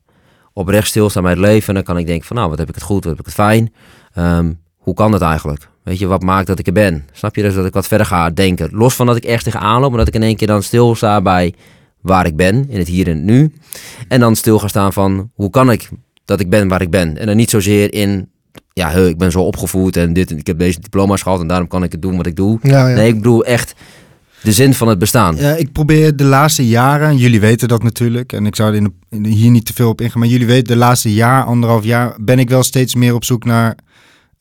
oprecht stilstaan bij het leven... en dan kan ik denken van nou, wat heb ik het goed, wat heb ik het fijn... Ehm, hoe kan dat eigenlijk? Weet je, wat maakt dat ik er ben? Snap je dus dat ik wat verder ga denken? Los van dat ik ergens tegenaan loop... maar dat ik in één keer dan stilsta bij waar ik ben... in het hier en het nu. En dan stil gaan staan van hoe kan ik dat ik ben waar ik ben? En dan niet zozeer in ja, ik ben zo opgevoed en dit en ik heb deze diploma's gehad en daarom kan ik het doen wat ik doe. Ja, ja. Nee, ik bedoel echt de zin van het bestaan. Ja, ik probeer de laatste jaren, jullie weten dat natuurlijk, en ik zou er in de- in de- hier niet te veel op ingaan, maar jullie weten, de laatste jaar, anderhalf jaar, ben ik wel steeds meer op zoek naar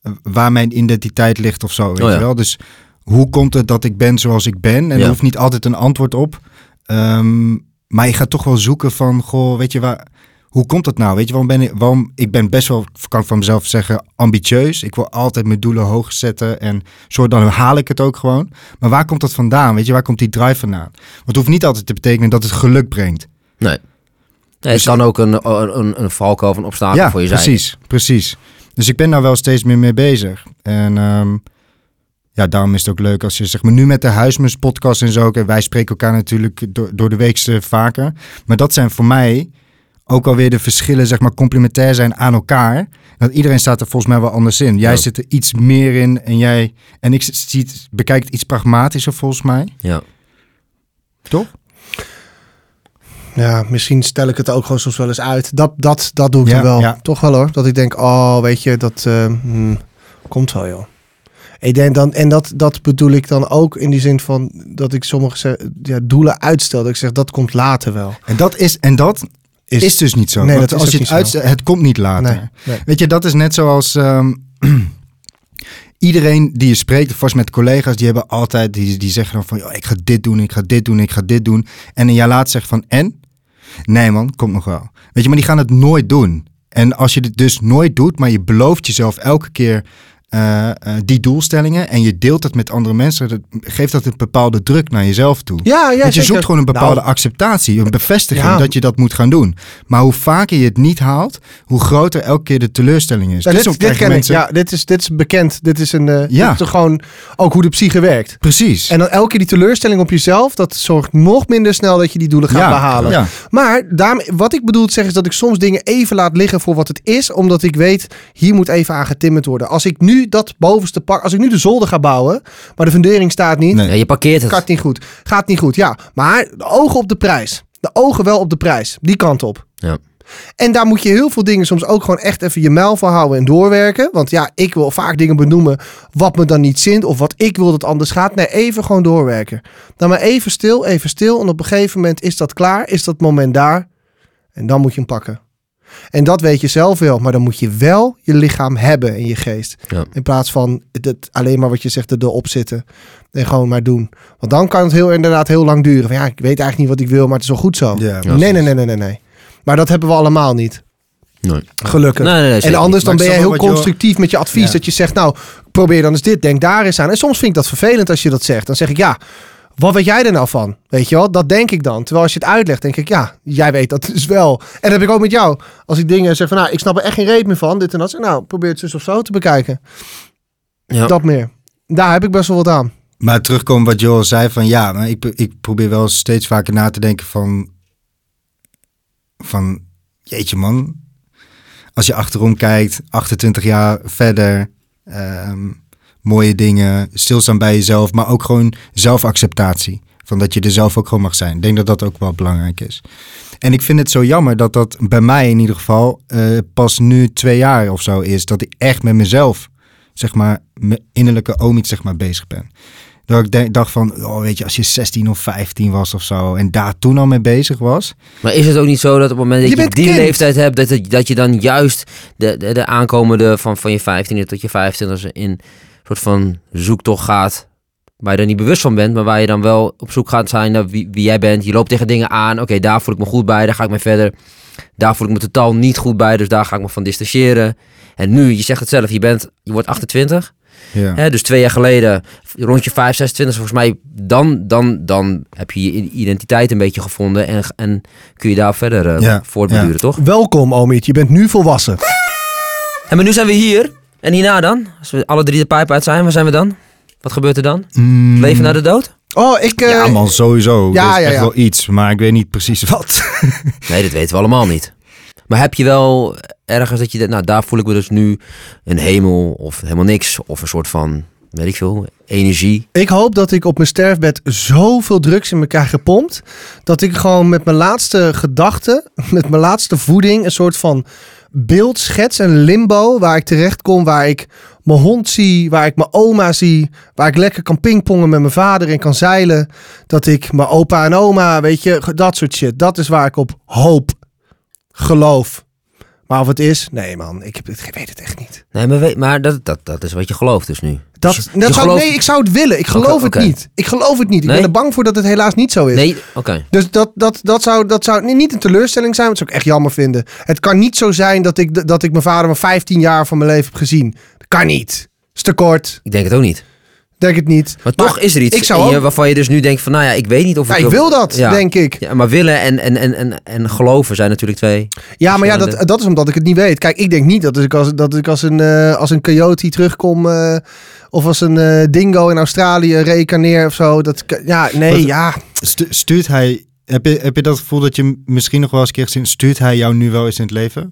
eh, waar mijn identiteit ligt of zo, weet Oh ja. je wel? Dus hoe komt het dat ik ben zoals ik ben? En er hoeft niet altijd een antwoord op. Ehm, maar je gaat toch wel zoeken van, goh, weet je waar, hoe komt dat nou? Weet je, waarom ben ik, waarom, ik ben best wel, kan ik van mezelf zeggen, ambitieus. Ik wil altijd mijn doelen hoog zetten en zo dan haal ik het ook gewoon. Maar waar komt dat vandaan? Weet je, waar komt die drive vandaan? Want het hoeft niet altijd te betekenen dat het geluk brengt. Nee. nee Dus- het kan ook een, een, een valkuil of een obstakel ja, voor je zijn. precies, precies. Dus ik ben daar wel steeds meer mee bezig. En ehm, ja, daarom is het ook leuk als je zeg maar nu met de Huismus podcast en zo. wij spreken elkaar natuurlijk door, door de weekste vaker. Maar dat zijn voor mij ook alweer de verschillen, zeg maar, complementair zijn aan elkaar. Dat iedereen staat er volgens mij wel anders in. Jij Ja. zit er iets meer in en jij en ik zie het, bekijk het iets pragmatischer volgens mij. Ja. Toch? Ja, misschien stel ik het ook gewoon soms wel eens uit. Dat, dat, dat doe ik Ja, dan wel. ja. Toch wel hoor. Dat ik denk, oh, weet je, dat eh, hmm, komt wel joh. Ik denk dan, en dat, dat bedoel ik dan ook in die zin van dat ik sommige ja, doelen uitstel. Dat ik zeg, dat komt later wel. En dat is, en dat Is, is, dus niet zo. Nee, Want dat als je het uitstelt, het komt niet later. nee, nee. Weet je, dat is net zoals ehm, iedereen die je spreekt, vast met collega's, die hebben altijd, die, die zeggen dan van, "Joh, ik ga dit doen, ik ga dit doen, ik ga dit doen. En een jaar later zegt van, en? Nee man, komt nog wel. Weet je, maar die gaan het nooit doen. En als je het dus nooit doet, maar je belooft jezelf elke keer eh, eh, die doelstellingen en je deelt dat met andere mensen, dat geeft dat een bepaalde druk naar jezelf toe. Ja, ja, Want je zeker. zoekt gewoon een bepaalde Nou, acceptatie, een bevestiging Ja. dat je dat moet gaan doen. Maar hoe vaker je het niet haalt, hoe groter elke keer de teleurstelling is. Ja, dit, dit krijgen ken mensen- ik. Ja, dit is, dit is bekend. Dit is een. eh Ja. dit is gewoon ook hoe de psyche werkt. Precies. En dan elke keer die teleurstelling op jezelf, dat zorgt nog minder snel dat je die doelen gaat Ja, behalen. ja. Maar daarmee, wat ik bedoel te zeggen is dat ik soms dingen even laat liggen voor wat het is, omdat ik weet, hier moet even aan getimmerd worden. Als ik nu dat bovenste pak, als ik nu de zolder ga bouwen, maar de fundering staat niet, Nee. Je parkeert het. gaat niet goed. Gaat niet goed, ja. Maar de ogen op de prijs. De ogen wel op de prijs. Die kant op. Ja. En daar moet je heel veel dingen soms ook gewoon echt even je mijl van houden en doorwerken. Want ja, ik wil vaak dingen benoemen wat me dan niet zint of wat ik wil dat anders gaat. Nee, even gewoon doorwerken. Dan maar even stil, even stil. En op een gegeven moment is dat klaar, is dat moment daar. En dan moet je hem pakken. En dat weet je zelf wel, maar dan moet je wel je lichaam hebben in je geest. Ja. In plaats van het, alleen maar wat je zegt erop zitten en gewoon maar doen. Want dan kan het heel, inderdaad heel lang duren. Van ja, ik weet eigenlijk niet wat ik wil, maar het is wel goed zo. Ja, nee, nee, nee, nee, nee, nee. Maar dat hebben we allemaal niet. Nee. Gelukkig. Nee, nee, nee, en anders dan ben wel heel je constructief met je advies. Ja. Dat je zegt, nou, probeer dan eens dit, denk daar eens aan. En soms vind ik dat vervelend als je dat zegt. Dan zeg ik, ja, wat weet jij er nou van? Weet je wel, dat denk ik dan. Terwijl als je het uitlegt, denk ik, ja, jij weet dat dus wel. En dat heb ik ook met jou. Als ik dingen zeg van, nou, ik snap er echt geen reet meer van. Dit en dat. Zeg, nou, probeer het zus of zo te bekijken. Ja. Dat meer. Daar heb ik best wel wat aan. Maar terugkomen wat Joel zei van ja, maar ik, ik probeer wel steeds vaker na te denken van, van jeetje man, als je achterom kijkt, 28 jaar verder, ehm, mooie dingen, stilstaan bij jezelf, maar ook gewoon zelfacceptatie. Van dat je er zelf ook gewoon mag zijn. Ik denk dat dat ook wel belangrijk is. En ik vind het zo jammer dat dat bij mij in ieder geval eh, pas nu twee jaar of zo is. Dat ik echt met mezelf, zeg maar, mijn innerlijke oom zeg maar bezig ben. Dat ik denk- dacht van, oh, weet je, als je 16 of 15 was of zo en daar toen al mee bezig was. Maar is het ook niet zo dat op het moment dat Je die kind. leeftijd hebt, dat, het- dat je dan juist de, de, de aankomende van, van je 15e tot je 25e in soort van zoektocht gaat, waar je er niet bewust van bent, maar waar je dan wel op zoek gaat zijn naar wie, wie jij bent. Je loopt tegen dingen aan, oké, daar voel ik me goed bij, daar ga ik mee verder. Daar voel ik me totaal niet goed bij, dus daar ga ik me van distancieren. En nu, je zegt het zelf, je, bent, je wordt 28. Ja. Hè, dus twee jaar geleden, rond je 5, 26, volgens mij, dan, dan, dan heb je je identiteit een beetje gevonden en, en kun je daar verder eh, Ja, voortbeduren, ja. toch? Welkom, Omiet. Je bent nu volwassen. En maar nu zijn we hier. En hierna dan? Als we alle drie de pijp uit zijn, waar zijn we dan? Wat gebeurt er dan? Mm, Leven naar de dood? Oh, ik... eh, Ja man, sowieso. ja, is ja, echt ja. wel iets, maar ik weet niet precies wat. Nee, dat weten we allemaal niet. Maar heb je wel ergens dat je, denkt, nou daar voel ik me dus nu een hemel of helemaal niks. Of een soort van, weet ik veel, energie. Ik hoop dat ik op mijn sterfbed zoveel drugs in me krijg gepompt. Dat ik gewoon met mijn laatste gedachten, met mijn laatste voeding, een soort van beeld schets, een limbo. Waar ik terecht kom, waar ik mijn hond zie, waar ik mijn oma zie. Waar ik lekker kan pingpongen met mijn vader en kan zeilen. Dat ik mijn opa en oma, weet je, dat soort shit. Dat is waar ik op hoop, geloof. Maar of het is, nee man, ik, heb, ik weet het echt niet. Nee, maar, weet, maar dat, dat, dat is wat je gelooft dus nu. Dat, Dus- dat zou, nee, ik zou het willen. Ik geloof het niet. Ik geloof het niet. Ik Nee? ben er bang voor dat het helaas niet zo is. Nee, oké. Dus dat, dat, dat, zou, dat zou niet- niet een teleurstelling zijn. Dat zou ik echt jammer vinden. Het kan niet zo zijn dat ik, dat ik mijn vader maar 15 jaar van mijn leven heb gezien. Dat kan niet. is te kort. Ik denk het ook niet. Denk het niet. Maar, toch is er iets ik zou in je ook- waarvan je dus nu denkt van, nou ja, ik weet niet of Ja, ik... ik wil dat, Ja. denk ik. Ja, maar willen en, en, en, en, en geloven zijn natuurlijk twee. Ja, maar ja, dat, dat is omdat ik het niet weet. Kijk, ik denk niet dat ik als, dat ik als, een, eh, als een coyote terugkom... eh, of als een eh, dingo in Australië reïncarneer of zo. Dat, ja, nee, Wat- ja. Stu- stuurt hij, heb je, heb je dat gevoel dat je misschien nog wel eens een keer gezien, stuurt hij jou nu wel eens in het leven?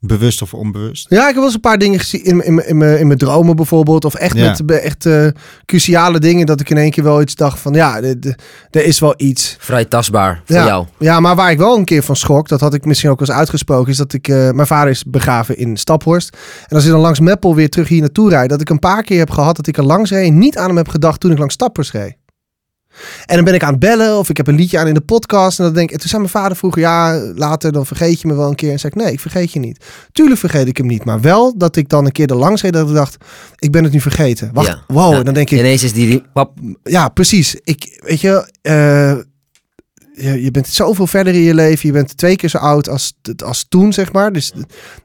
Bewust of onbewust? Ja, ik heb wel eens een paar dingen gezien in, in, in, mijn- in mijn dromen bijvoorbeeld. Of echt Ja. met be- echt eh, cruciale dingen dat ik in één keer wel iets dacht van... Ja, er is wel iets. Vrij tastbaar voor Ja. jou. Ja, maar waar ik wel een keer van schrok, dat had ik misschien ook wel eens uitgesproken, is dat ik, eh, mijn vader is begraven in Staphorst. En als ik dan langs Meppel weer terug hier naartoe rijd, dat ik een paar keer heb gehad dat ik er langs reed en niet aan hem heb gedacht toen ik langs Staphorst reed. En dan ben ik aan het bellen of ik heb een liedje aan in de podcast. En dan denk ik, en toen zei mijn vader vroeger, ja, later dan vergeet je me wel een keer. En zei ik, nee, ik vergeet je niet. Tuurlijk vergeet ik hem niet, maar wel dat ik dan een keer er langs reed dat ik dacht, ik ben het nu vergeten. Wacht, Ja. wow. Ja. En dan denk ik, Ineens is die... Pap, ja, precies. Ik, weet je, eh, je, je bent zoveel verder in je leven. Je bent twee keer zo oud als, als toen, zeg maar. Dus,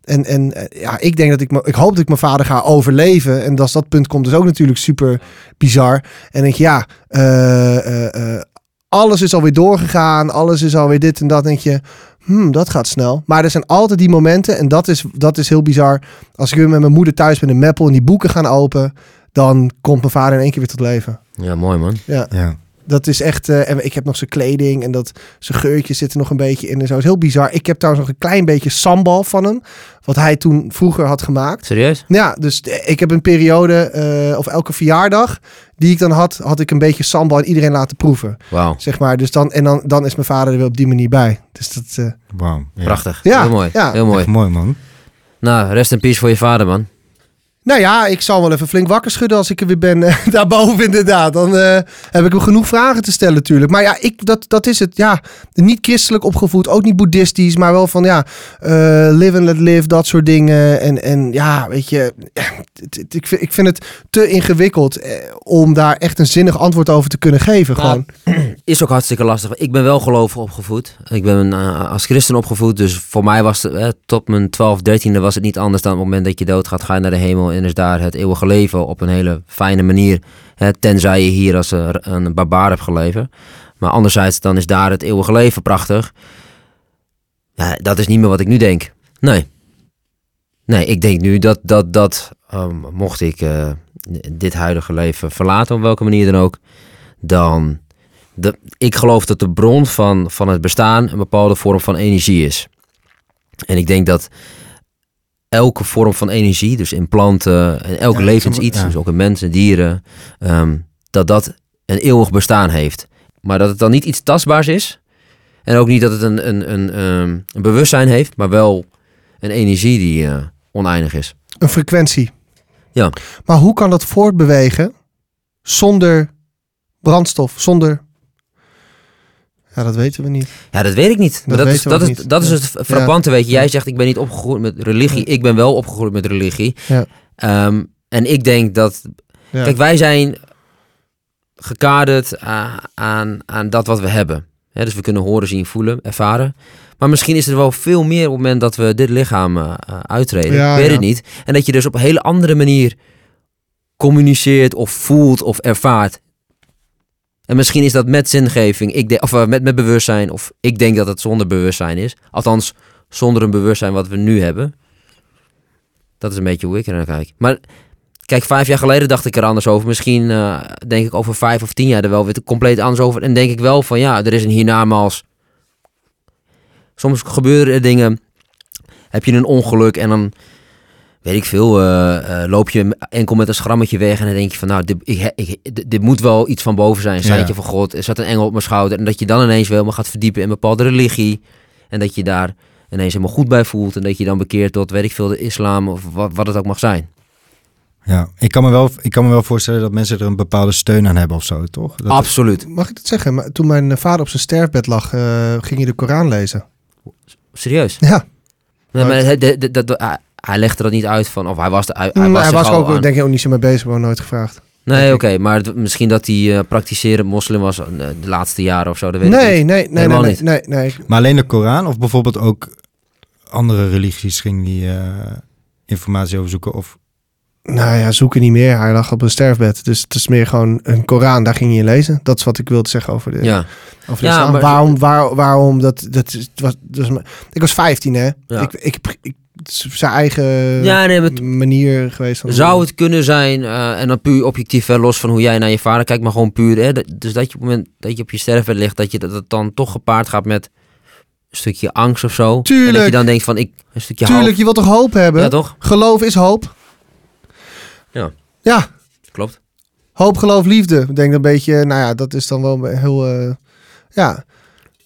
en en eh, ja, ik denk dat ik, ik hoop dat ik mijn vader ga overleven. En als dat punt komt, is ook natuurlijk super bizar. En dan denk je, ja, eh, eh, eh, alles is alweer doorgegaan. Alles is alweer dit en dat. denk je, hmm, dat gaat snel. Maar er zijn altijd die momenten. En dat is, dat is heel bizar. Als ik weer met mijn moeder thuis ben in Meppel en die boeken gaan open. Dan komt mijn vader in één keer weer tot leven. Ja, mooi man. Ja. Ja. Dat is echt. eh, en ik heb nog zijn kleding en dat zijn geurtjes zitten nog een beetje in en zo. is heel bizar. Ik heb trouwens nog een klein beetje sambal van hem. Wat hij toen vroeger had gemaakt. Serieus? Ja, dus ik heb een periode, eh, of elke verjaardag die ik dan had, had ik een beetje sambal en iedereen laten proeven. Wauw. Zeg maar. Dus dan, en dan, dan is mijn vader er weer op die manier bij. Dus dat. eh, Wauw. Ja. Prachtig. Ja, Heel mooi. ja. Heel mooi. Echt mooi, man. Nou, rest in peace voor je vader, man. Nou ja, ik zal wel even flink wakker schudden als ik er weer ben. eh, daarboven inderdaad. Dan eh, heb ik hem genoeg vragen te stellen natuurlijk. Maar ja, ik, dat, dat is het. Ja, niet christelijk opgevoed, ook niet boeddhistisch. Maar wel van ja, eh, live and let live, dat soort dingen. En, en ja, weet je, ik, vind, ik vind het te ingewikkeld eh, om daar echt een zinnig antwoord over te kunnen geven. Nou, Gewoon. Is ook hartstikke lastig. Ik ben wel gelovig opgevoed. Ik ben als christen opgevoed. Dus voor mij was het, eh, tot mijn 12, 13e was het niet anders dan op het moment dat je doodgaat, ga je naar de hemel en is daar het eeuwige leven op een hele fijne manier. Tenzij je hier als eh, een barbaar hebt geleven. Maar anderzijds, dan is daar het eeuwige leven prachtig. Ja, dat is niet meer wat ik nu denk. Nee. Nee, ik denk nu dat, dat, dat ehm, mocht ik eh, dit huidige leven verlaten, op welke manier dan ook, dan de, ik geloof dat de bron van, van het bestaan een bepaalde vorm van energie is. En ik denk dat elke vorm van energie, dus in planten en elk Ja, levensiets, ja. dus ook in mensen, dieren, ehm, dat dat een eeuwig bestaan heeft. Maar dat het dan niet iets tastbaars is. En ook niet dat het een, een, een, ehm, een bewustzijn heeft, maar wel een energie die eh, oneindig is. Een frequentie. Ja. Maar hoe kan dat voortbewegen zonder brandstof, zonder... Ja, dat weten we niet. Ja, dat weet ik niet. Dat dat, is, dat, is, niet. dat is het frappante, weet je. Jij zegt, ik ben niet opgegroeid met religie. Ik ben wel opgegroeid met religie. Ja. Ehm, en ik denk dat... Kijk, wij zijn gekaderd aan, aan, aan dat wat we hebben. Dus we kunnen horen, zien, voelen, ervaren. Maar misschien is er wel veel meer op het moment dat we dit lichaam eh, uittreden. Ja, ik weet ja. het niet. En dat je dus op een hele andere manier communiceert of voelt of ervaart. En misschien is dat met zingeving, ik of eh, met, met bewustzijn, of ik denk dat het zonder bewustzijn is. Althans, zonder een bewustzijn wat we nu hebben. Dat is een beetje hoe ik er naar kijk. Maar kijk, vijf jaar geleden dacht ik er anders over. Misschien eh, denk ik over vijf of tien jaar er wel weer compleet anders over. En denk ik wel van ja, er is een hiernamaals. Soms gebeuren er dingen. Heb je een ongeluk en dan weet ik veel, eh, eh, loop je enkel met een schrammetje weg en dan denk je van, nou, dit, ik, ik, dit- dit moet wel iets van boven zijn. Een Ja. van God, er zat een engel op mijn schouder. En dat je dan ineens wel helemaal gaat verdiepen in een bepaalde religie. En dat je daar ineens helemaal goed bij voelt. En dat je dan bekeert tot, weet ik veel, de islam of wat, wat het ook mag zijn. Ja, ik kan, me wel, ik kan me wel voorstellen dat mensen er een bepaalde steun aan hebben of zo, toch? Dat, Absoluut. Mag ik dat zeggen? Maar toen mijn vader op zijn sterfbed lag, eh, ging hij de Koran lezen. Serieus. Ja, Nee, maar het- de- de- de- de- hij- hij legde dat niet uit van, of hij was, de, hij, hij hij was, zich was er ook aan- denk ik ook niet zo mee bezig, maar nooit gevraagd. Nee, oké, maar misschien dat hij eh, praktiserend moslim was eh, de laatste jaren of zo, dat weet ik Nee, niet. nee, nee, nee, Helemaal nee, niet. nee, nee. Maar alleen de Koran of bijvoorbeeld ook andere religies ging die eh, informatie over zoeken? Of, Nou ja, zoeken niet meer. Hij lag op een sterfbed. Dus het is meer gewoon een Koran, daar ging je lezen. Dat is wat ik wilde zeggen over de, Ja, over de Ja, maar- Waarom, waar, waarom, dat, dat is, het was, dat was, ik was 15 hè. Ja. Ik, ik, ik, zijn eigen ja nee, maar het- manier geweest. van- zou het kunnen zijn, eh, en dan puur objectief, hè, los van hoe jij naar je vader kijkt, maar gewoon puur, hè, dat- dus dat je op het moment dat je op je sterfbed ligt, dat je dat dan toch gepaard gaat met een stukje angst of zo. En dat Tuurlijk. je dan denkt van, ik, een stukje Tuurlijk, hoop. je wilt toch hoop hebben? Ja, toch? Geloof is hoop. Ja. Ja, Klopt. hoop, geloof, liefde. Ik denk een beetje, nou ja, dat is dan wel heel, eh, ja.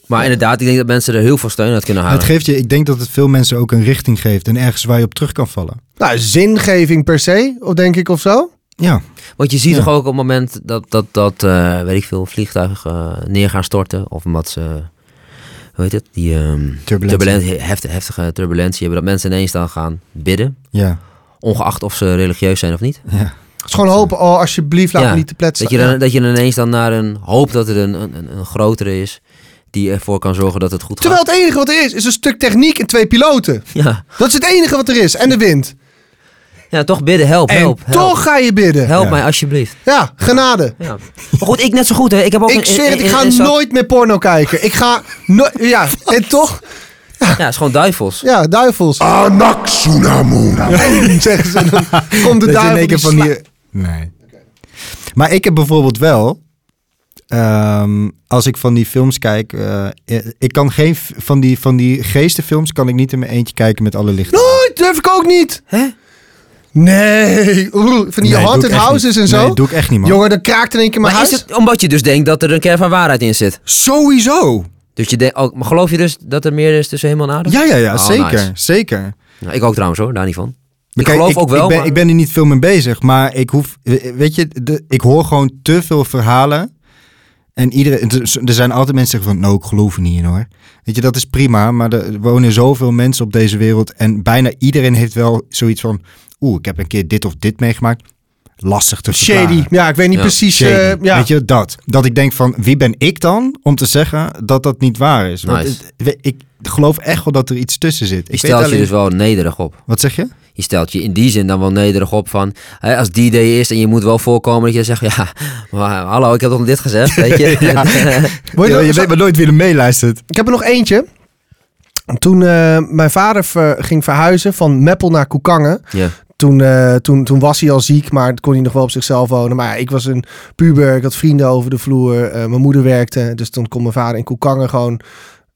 Maar inderdaad, ik denk dat mensen er heel veel steun uit kunnen het halen. geeft je, ik denk dat het veel mensen ook een richting geeft en ergens waar je op terug kan vallen. Nou, zingeving per se, of denk ik, of zo. Ja, Want je ziet Ja. toch ook op het moment dat, dat, dat eh, weet ik veel, vliegtuigen eh, neer gaan storten. Of omdat ze, hoe heet het, die ehm, turbulentie. turbulentie, heftige, heftige turbulentie hebben. Dat mensen ineens dan gaan bidden. Ja, Ongeacht of ze religieus zijn of niet. ja. Het is gewoon hopen, oh, alsjeblieft, laat Ja, me niet te pletsen. Dat je, dan, dat je dan ineens dan naar een hoop dat er een, een- een grotere is. Die ervoor kan zorgen dat het goed Terwijl gaat. het enige wat er is, is een stuk techniek en twee piloten. Ja. Dat is het enige wat er is. En de wind. ja, toch bidden. Help, En help, help. toch ga je bidden. Help Ja. mij alsjeblieft. Ja, genade. Ja. Maar goed, ik net zo goed. Hè. Ik, heb ook Ik een- zweer het, ik ga nooit meer porno kijken. Ik ga nooit... Ja, en toch... Ja, het is gewoon duivels. Ja, duivels. Anaxunamuna. Zeggen ze. Dan komt de Dat je in duivel één keer van die... Nee. Maar ik heb bijvoorbeeld wel... ehm, als ik van die films kijk... eh, ik kan geen van die, van die geestenfilms... kan ik niet in mijn eentje kijken met alle lichten. Nooit, durf ik ook niet. Hè? Nee. Oeh, Van die Nee, haunted houses niet. en zo. Nee, doe ik echt niet, man. Jongen, dan kraakt in één keer mijn Maar is huis. het omdat je dus denkt dat er een kern van waarheid in zit? Sowieso! Dus je denkt, maar geloof je dus dat er meer is tussen hemel en aarde? Ja, ja, ja, Oh, zeker. nice. Zeker. Nou, ik ook trouwens hoor, daar niet van. Maar ik geloof ook wel, Ik ben, maar- ik ben er niet veel mee bezig, maar ik hoef, weet je, de, ik hoor gewoon te veel verhalen. En iedereen, er zijn altijd mensen die zeggen van, nou, ik geloof er niet in hoor. Weet je, dat is prima, maar er wonen zoveel mensen op deze wereld. En bijna iedereen heeft wel zoiets van, oeh, ik heb een keer dit of dit meegemaakt. Lastig te verklaren. Shady. Ja, ik weet niet Ja, precies. Eh, ja. Weet je, dat. Dat ik denk van, wie ben ik dan om te zeggen dat dat niet waar is? Want Nice. ik geloof echt wel dat er iets tussen zit. Je Ik stelt je alleen- dus wel nederig op. Wat zeg je? Je stelt je in die zin dan wel nederig op van... Hè, als die day is en je moet wel voorkomen dat je zegt... Ja, maar hallo, ik heb toch dit gezegd, weet je? Ja. Je Ja, dan- je weet maar nooit wie er meeluistert. Ik heb er nog eentje. Toen eh, mijn vader ver- ging verhuizen van Meppel naar Koekangen. ja. Toen, eh, toen, toen was hij al ziek, maar kon hij nog wel op zichzelf wonen. Maar ja, ik was een puber, ik had vrienden over de vloer. eh, mijn moeder werkte, dus toen kon mijn vader in Koekangen gewoon...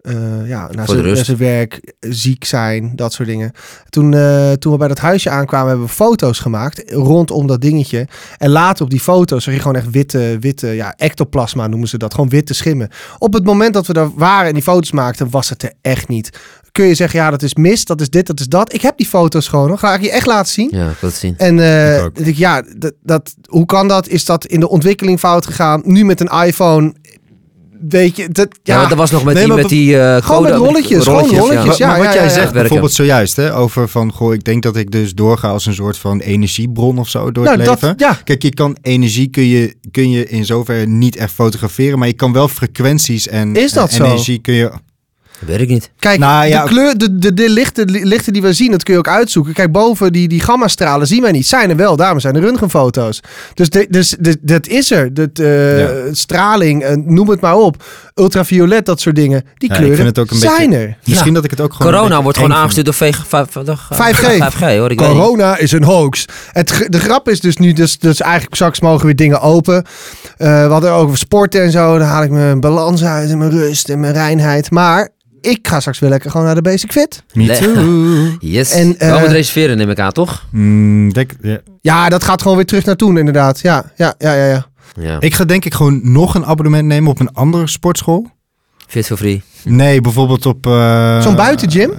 eh, ja, de zijn, rust. naar zijn werk, ziek zijn, dat soort dingen. Toen, eh, toen we bij dat huisje aankwamen, hebben we foto's gemaakt rondom dat dingetje. En later op die foto's zag je gewoon echt witte, witte ja, ectoplasma noemen ze dat. Gewoon witte schimmen. Op het moment dat we daar waren en die foto's maakten, was het er echt niet. Kun je zeggen, ja, dat is mist, dat is dit, dat is dat. Ik heb die foto's gewoon nog. Ga ik je echt laten zien. ja, het zien. En eh, Ik ook. denk ik, ja, dat, dat, hoe kan dat? Is dat in de ontwikkeling fout gegaan? Nu met een iPhone, weet je, dat, Ja, ja, dat was nog met Nee, die... Met die eh, Gewoon met code- rolletjes, gewoon rolletjes. Maar, ja, maar wat ja, jij ja, ja. zegt Werken. bijvoorbeeld zojuist, hè, over van, goh, ik denk dat ik dus doorga als een soort van energiebron of zo door nou, het leven. dat, ja, Kijk, je kan energie kun je, kun je in zoverre niet echt fotograferen, maar je kan wel frequenties en Is dat en zo? energie kun je. Weet ik niet. Kijk, Nou, ja, de kleur, de, de, de lichten, lichten die we zien, dat kun je ook uitzoeken. Kijk, boven die, die gammastralen zien wij niet. Zijn er wel, daarom zijn er röntgenfoto's. Dus, de, dus de, dat is er. Dat, eh, Ja. Straling, eh, noem het maar op. Ultraviolet, dat soort dingen. Die Ja, ik kleuren vind het ook een zijn beetje- er. Misschien dat ik het ook gewoon. Corona wordt gewoon aangestuurd door VG, vijf- vijf- 5G. 5G hoor, ik. Corona is een hoax. Het, de grap is dus nu, dus, dus eigenlijk straks mogen weer dingen open. Eh, we hadden ook over sporten en zo. Dan haal ik mijn balans uit en mijn rust en mijn reinheid. Maar ik ga straks weer lekker gewoon naar de Basic Fit. Me Le- too. Yes. En, Wel eh, met reserveren neem ik aan, toch? Mm, denk, ja. Ja, dat gaat gewoon weer terug naar toen inderdaad. Ja, ja, ja, ja. ja. Ja. Ik ga denk ik gewoon nog een abonnement nemen op een andere sportschool. Fit for free. Nee, bijvoorbeeld op. eh, Zo'n buitengym?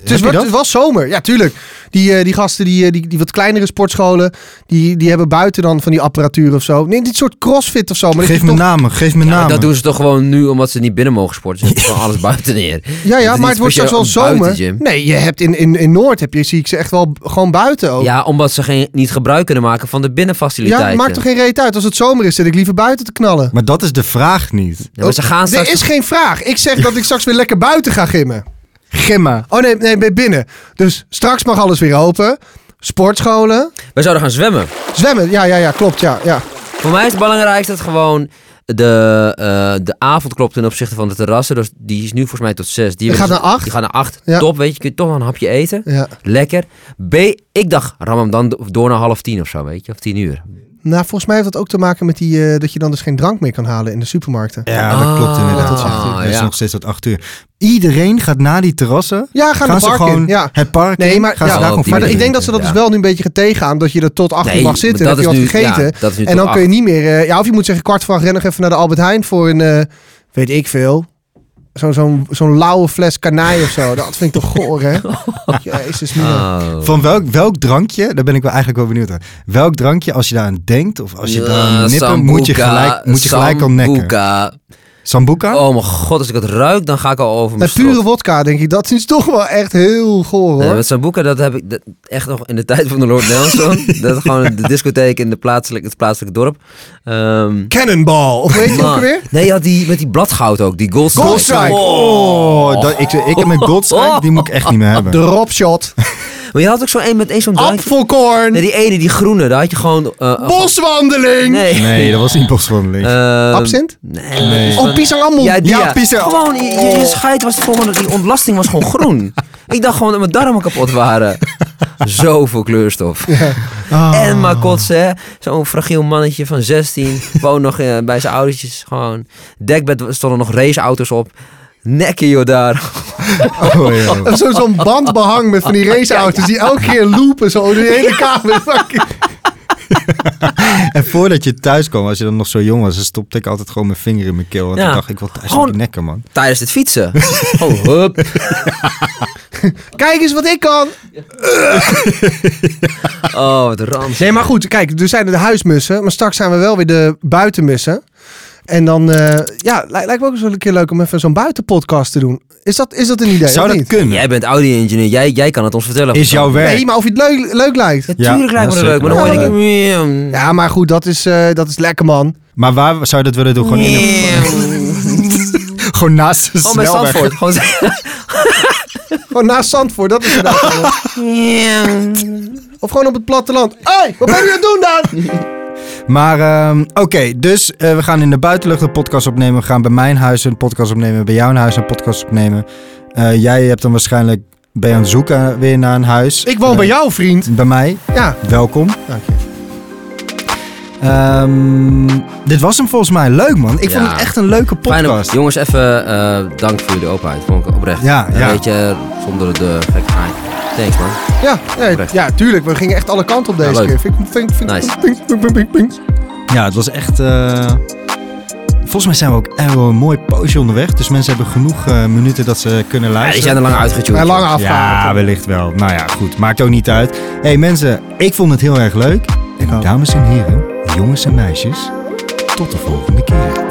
Het is, dat? het was zomer, ja tuurlijk. Die, eh, die gasten, die, eh, die, die wat kleinere sportscholen, die, die hebben buiten dan van die apparatuur of zo. Nee, dit soort crossfit of zo. Maar dat Geef me toch- namen, geef me Ja, namen. dat doen ze toch gewoon nu omdat ze niet binnen mogen sporten. Ze gewoon alles buiten neer. Ja, ja, maar het wordt straks wel zomer. Nee, je hebt in, in, in Noord heb je, zie ik ze echt wel gewoon buiten ook. Ja, omdat ze geen, niet gebruik kunnen maken van de binnenfaciliteiten. Ja, maakt toch geen reet uit. Als het zomer is, zit ik liever buiten te knallen. Maar dat is de vraag niet. Ja, maar ze gaan straks... Er is geen vraag. Ik zeg dat ik straks weer lekker buiten ga gimmen. Gimma. Oh nee, nee, ben binnen. Dus straks mag alles weer open. Sportscholen. We zouden gaan zwemmen. Zwemmen. Ja, ja, ja, klopt. Ja, ja. Voor mij is het belangrijkste dat gewoon de, eh, de avond klopt ten opzichte van de terrassen. Dus die is nu volgens mij tot zes. Die, gaat ze- naar acht. Die gaat naar acht. Ja. Top, weet je. Kun je toch nog een hapje eten. ja. Lekker. B, ik dacht, ram hem dan door naar half tien of zo, weet je. Of tien uur. Nou, volgens mij heeft dat ook te maken met die, eh, dat je dan dus geen drank meer kan halen in de supermarkten. Ja, dat Ah, klopt inderdaad. dat ja. is nog steeds tot acht uur. Iedereen gaat na die terrassen. Ja, gaan, Gaan ze park gewoon in. Ja. het park Nee, maar, gaan ja, ze daar maar ik denk dat ze dat Ja. dus wel nu een beetje gaan tegengaan. Dat je er tot acht uur Nee, mag zitten. Dan heb je wat nu- gegeten. ja, dat is nu en dan kun je niet meer... eh, ja, of je moet zeggen kwart voor acht ren nog even naar de Albert Heijn voor een... eh, weet ik veel. Zo'n zo'n zo'n lauwe fles kanij of zo. Dat vind ik toch goor, hè? Jezus. Oh. Van welk, welk drankje, daar ben ik wel eigenlijk wel benieuwd naar. Welk drankje, als je daar aan denkt of als je daar aan nippen, moet je gelijk, moet je gelijk al nekken. Sambuca. Oh mijn god, als ik het ruik, dan ga ik al over mijn Met pure wodka, denk ik. Dat is toch wel echt heel goor, hoor. Nee, met Sambuca, dat heb ik dat- echt nog in de tijd van de Lord Nelson. dat is gewoon de discotheek in de plaatselijk, het plaatselijke dorp. Ehm, Cannonball. Of weet je ook weer? Nee, had die met die bladgoud ook, die Gold Strike. Goldstrike. Oh, dat, ik, ik heb een Goldstrike, die moet ik echt niet meer hebben. Drop shot. Maar je had ook zo een met één zo'n drankje. Apfelkorn. Nee, die ene, die groene, daar had je gewoon... eh, Boswandeling. Nee. Nee, dat was niet boswandeling. Ehm, Absint? Nee. Nee. Oh, Pisangammon. Ja, die, Ja, Gewoon, je, je, je scheid was gewoon, die ontlasting was gewoon groen. Ik dacht gewoon dat mijn darmen kapot waren. Zoveel kleurstof. En maar kotsen, hè. Zo'n fragiel mannetje van 16. Woon nog eh, bij zijn oudertjes. Gewoon. Dekbed stonden nog raceauto's op. Nekken joh daar. Oh, ja. Zo- Zo'n bandbehang met van die raceauto's die elke keer loopen zo door de hele kamer. Fucking- En voordat je thuis kwam, als je dan nog zo jong was, dan stopte ik altijd gewoon mijn vinger in mijn keel. Want Ja. ik dacht, ik wil thuis Gewoon- op die nekken, man. Tijdens het fietsen. Oh, hup. Kijk eens wat ik kan. Oh, wat rans. Nee, maar goed, kijk, er zijn de huismussen, maar straks zijn we wel weer de buitenmussen. En dan, eh, ja, li- lijkt me ook eens wel een keer leuk om even zo'n buitenpodcast te doen. Is dat, is dat een idee? Zou of dat niet? kunnen? Jij bent audio-engineer. Jij, jij kan het ons vertellen. Is jouw werk? Nee, maar of je het leuk, leuk lijkt. Ja, Ja, tuurlijk lijkt me dat leuk. Maar dan hoor ik... Ja, maar goed, dat is, eh, dat is lekker, man. Maar waar zou je dat willen doen? Gewoon, in een- gewoon naast de Oh, bij. Gewoon Gewoon naast Zandvoort, dat is het. Of gewoon op het platteland. Hé, hey, wat ben je aan het doen dan? Maar ehm, oké, dus eh, we gaan in de buitenlucht een podcast opnemen. We gaan bij mijn huis een podcast opnemen. Bij jouw huis een podcast opnemen. Eh, jij hebt dan waarschijnlijk... Ben je aan het zoeken weer naar een huis. Ik woon Eh, bij jou, vriend. Bij mij. Ja, Welkom. dank je. Ehm, dit was hem volgens mij. Leuk man. Ik vond het echt een leuke Fijn podcast. jongens, even eh, dank voor jullie openheid. Vond ik oprecht. Ja, Een ja. beetje zonder de gekkigheid. Thanks man. Ja, ja, ja, tuurlijk. We gingen echt alle kanten op deze Ja, keer. Vind, ik- vind, ik- vind, ik- Nice. Ja, het was echt... eh, Volgens mij zijn we ook echt wel een mooi poosje onderweg. Dus mensen hebben genoeg eh, minuten dat ze kunnen Ja, luisteren. die zijn er lang uitgetuned. Ja, lang afgehaald. Ja, wellicht wel. Nou ja, goed. Maakt ook niet uit. hey, mensen, ik vond het heel erg leuk. En ook. dames en heren, jongens en meisjes, tot de volgende keer.